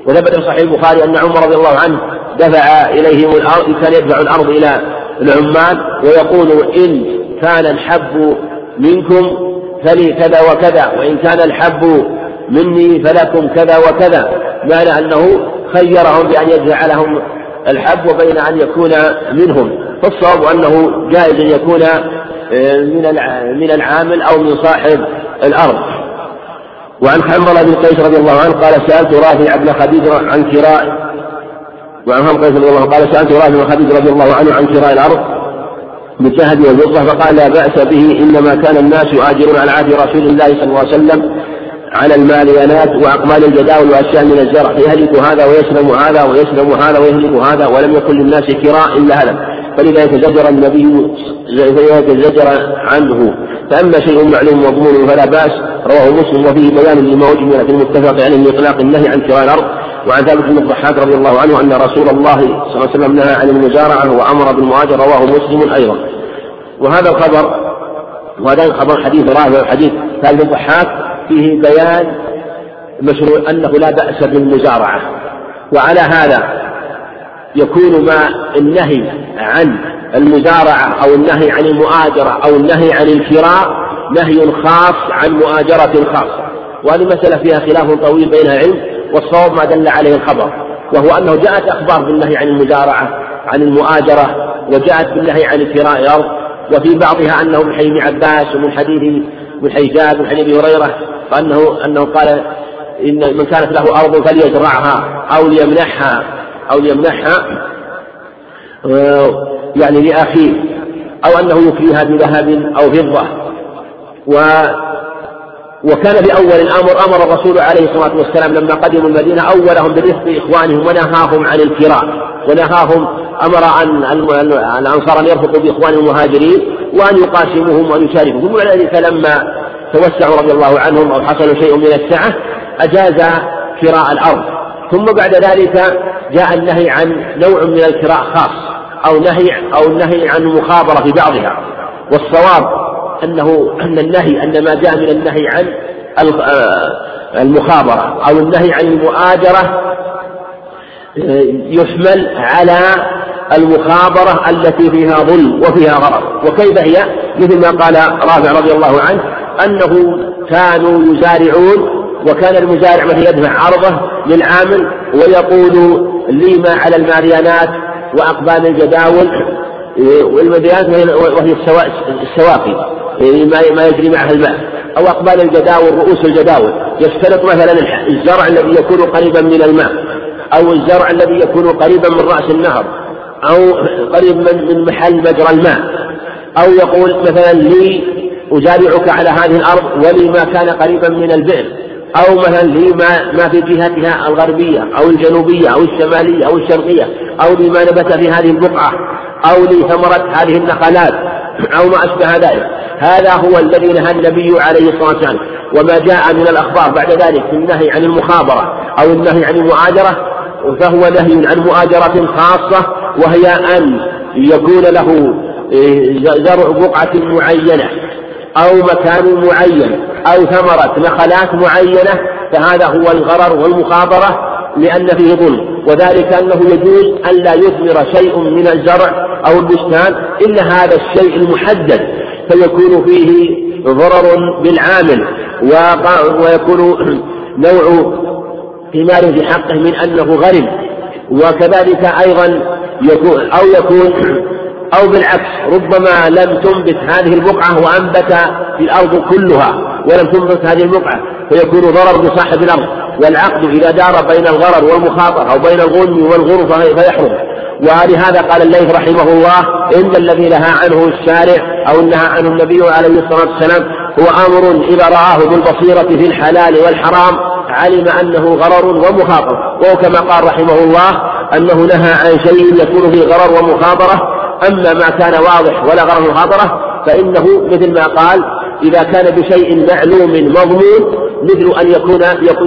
وثبت في صحيح البخاري أن عمر رضي الله عنه دفع إليهم الأرض كان يدفع الأرض إلى العمال ويقول إن كان الحب منكم فلي كذا وكذا وإن كان الحب مني فلكم كذا وكذا. معنى أنه خيرهم بأن يدفع لهم الحب وبين أن يكون منهم فالصواب أنه جائز أن يكون آه، من من العامل أو من صاحب الأرض. وعن حنظلة بن قيس رضي الله عنه قال سألت رافع بن خديج عن كراء وعن حنظلة رضي الله عنه قال سألت رافع بن خديج رضي الله عنه عن كراء الأرض بالذهب والفضة فقال لا بأس به إنما كان الناس يؤاجرون على عهد رسول الله صلى الله عليه وسلم على الماليانات وأقمال الجداول وأشياء من الزرع. فيهلك هذا ويسلم هذا ويسلم هذا ويهلك هذا ولم يكن للناس كراء إلا هلك. فلذا يتزجر النبي يتزجر عنه. فأما شيء معلوم مضمون فلا بأس رواه مسلم وفيه بيان لما وجد في المتفق عليه من إطلاق النهي عن كراء الأرض. وعن ثابت بن الضحاك رضي الله عنه أن رسول الله صلى الله عليه وسلم نهى عن المزارعة وأمر بالمهاجر رواه مسلم أيضا. وهذا الخبر وهذا الخبر حديث رافع حديث بن الضحاك فيه بيان مشروع أنه لا بأس بالمزارعة. وعلى هذا يكون ما النهي عن المزارعة أو النهي عن المؤاجرة أو النهي عن الكراء نهي خاص عن مؤاجرة خاصة. وهذه مسألة فيها خلاف طويل بين العلم والصواب ما دل عليه الخبر وهو أنه جاءت أخبار بالنهي عن المزارعة عن المؤاجرة وجاءت بالنهي عن كراء الأرض وفي بعضها أنه من حديث عباس ومن حديث من من حديث أبي هريرة وأنه أنه قال إن من كانت له أرض فليزرعها أو ليمنحها أو ليمنحها يعني لأخيه أو أنه يكريها بذهب أو فضة. و وكان في أول الأمر أمر الرسول عليه الصلاة والسلام لما قدموا المدينة أولهم برفق إخوانهم ونهاهم عن الكراء ونهاهم أمر عن الأنصار أن يرفقوا بإخوانهم المهاجرين وأن يقاسموهم وأن يشاركوا ثم ذلك لما توسعوا رضي الله عنهم أو حصل شيء من السعة أجاز كراء الأرض. ثم بعد ذلك جاء النهي عن نوع من الكراء خاص أو نهي أو النهي عن المخابرة في بعضها. والصواب أنه أن النهي أن ما جاء من النهي عن آه، المخابرة أو النهي عن المؤاجرة آه، يحمل على المخابرة التي فيها ظلم وفيها غرض وكيف هي؟ مثل ما قال رافع رضي الله عنه أنه كانوا يزارعون وكان المزارع الذي يدفع عرضه للعامل ويقول لي ما على الماريانات وأقبال الجداول والمديانات وهي السواقي ما يجري معها الماء. أو أقبال الجداول رؤوس الجداول. يشترط مثلا الزرع الذي يكون قريبا من الماء أو الزرع الذي يكون قريبا من رأس النهر. أو قريب من محل مجرى الماء. أو يقول مثلا لي أجارعك على هذه الأرض ولي ما كان قريبا من البئر. أو مثلا لما ما في جهتها الغربية أو الجنوبية أو الشمالية أو الشرقية أو لما نبت في هذه البقعة أو لثمرة هذه النخلات أو ما أشبه ذلك. هذا هو الذي نهى النبي عليه الصلاة والسلام. وما جاء من الأخبار بعد ذلك في النهي عن المخابرة أو النهي عن المؤاجرة فهو نهي عن مؤاجرة خاصة وهي أن يكون له إيه، زرع بقعة معينة أو مكان معين أو ثمرة نخلات معينة فهذا هو الغرر والمخابرة لأن فيه ظلم. وذلك أنه يجوز أن لا يثمر شيء من الزرع أو البستان إلا هذا الشيء المحدد فيكون فيه ضرر بالعامل ويكون نوع ثمار في حقه من أنه غرم وكذلك أيضا يكون أو يكون *clears throat* أو بالعكس ربما لم تنبت هذه البقعة وأنبت في الأرض كلها ولم تنبت هذه البقعة فيكون ضرر بصاحب الأرض والعقد إذا دار بين الغرر والمخاطرة أو بين الغنم والغرف فيحرم. ولهذا قال الليث رحمه الله إن الذي نهى عنه الشارع أو نهى عنه النبي عليه الصلاة والسلام هو أمر إذا رآه بالبصيرة في الحلال والحرام علم أنه غرر ومخاطرة وهو كما قال رحمه الله أنه نهى عن شيء يكون فيه غرر ومخاطرة أما ما كان واضح ولا غرر ومخاطرة فإنه مثل ما قال إذا كان بشيء معلوم مضمون مثل أن يكون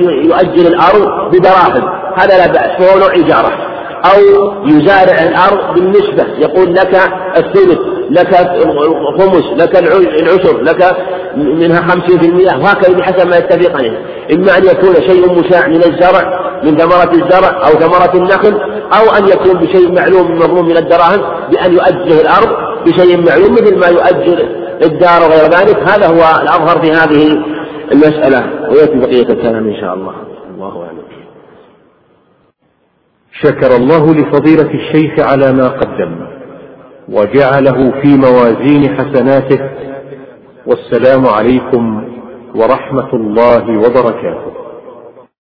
يؤجل الأرض بدراهم. هذا لا بأس فهو نوع إجارة. أو يزارع الأرض بالنسبة. يقول لك الثلث لك الخمس لك العشر لك منها خمسين في المئة. وهكذا بحسب ما يتفق عليه. إما أن يكون شيء مشاع من الزرع من ثمرة الزرع أو ثمرة النخل أو أن يكون بشيء معلوم مضمون من الدراهم بأن يؤجل الأرض بشيء معلوم مثل ما يؤجل الدار وغير ذلك. هذا هو الأظهر في هذه المسألة. ويأتي بقية الكلام إن شاء الله أعلم شكر الله لفضيلة الشيخ على ما قدم وجعله في موازين حسناته والسلام عليكم ورحمة الله وبركاته.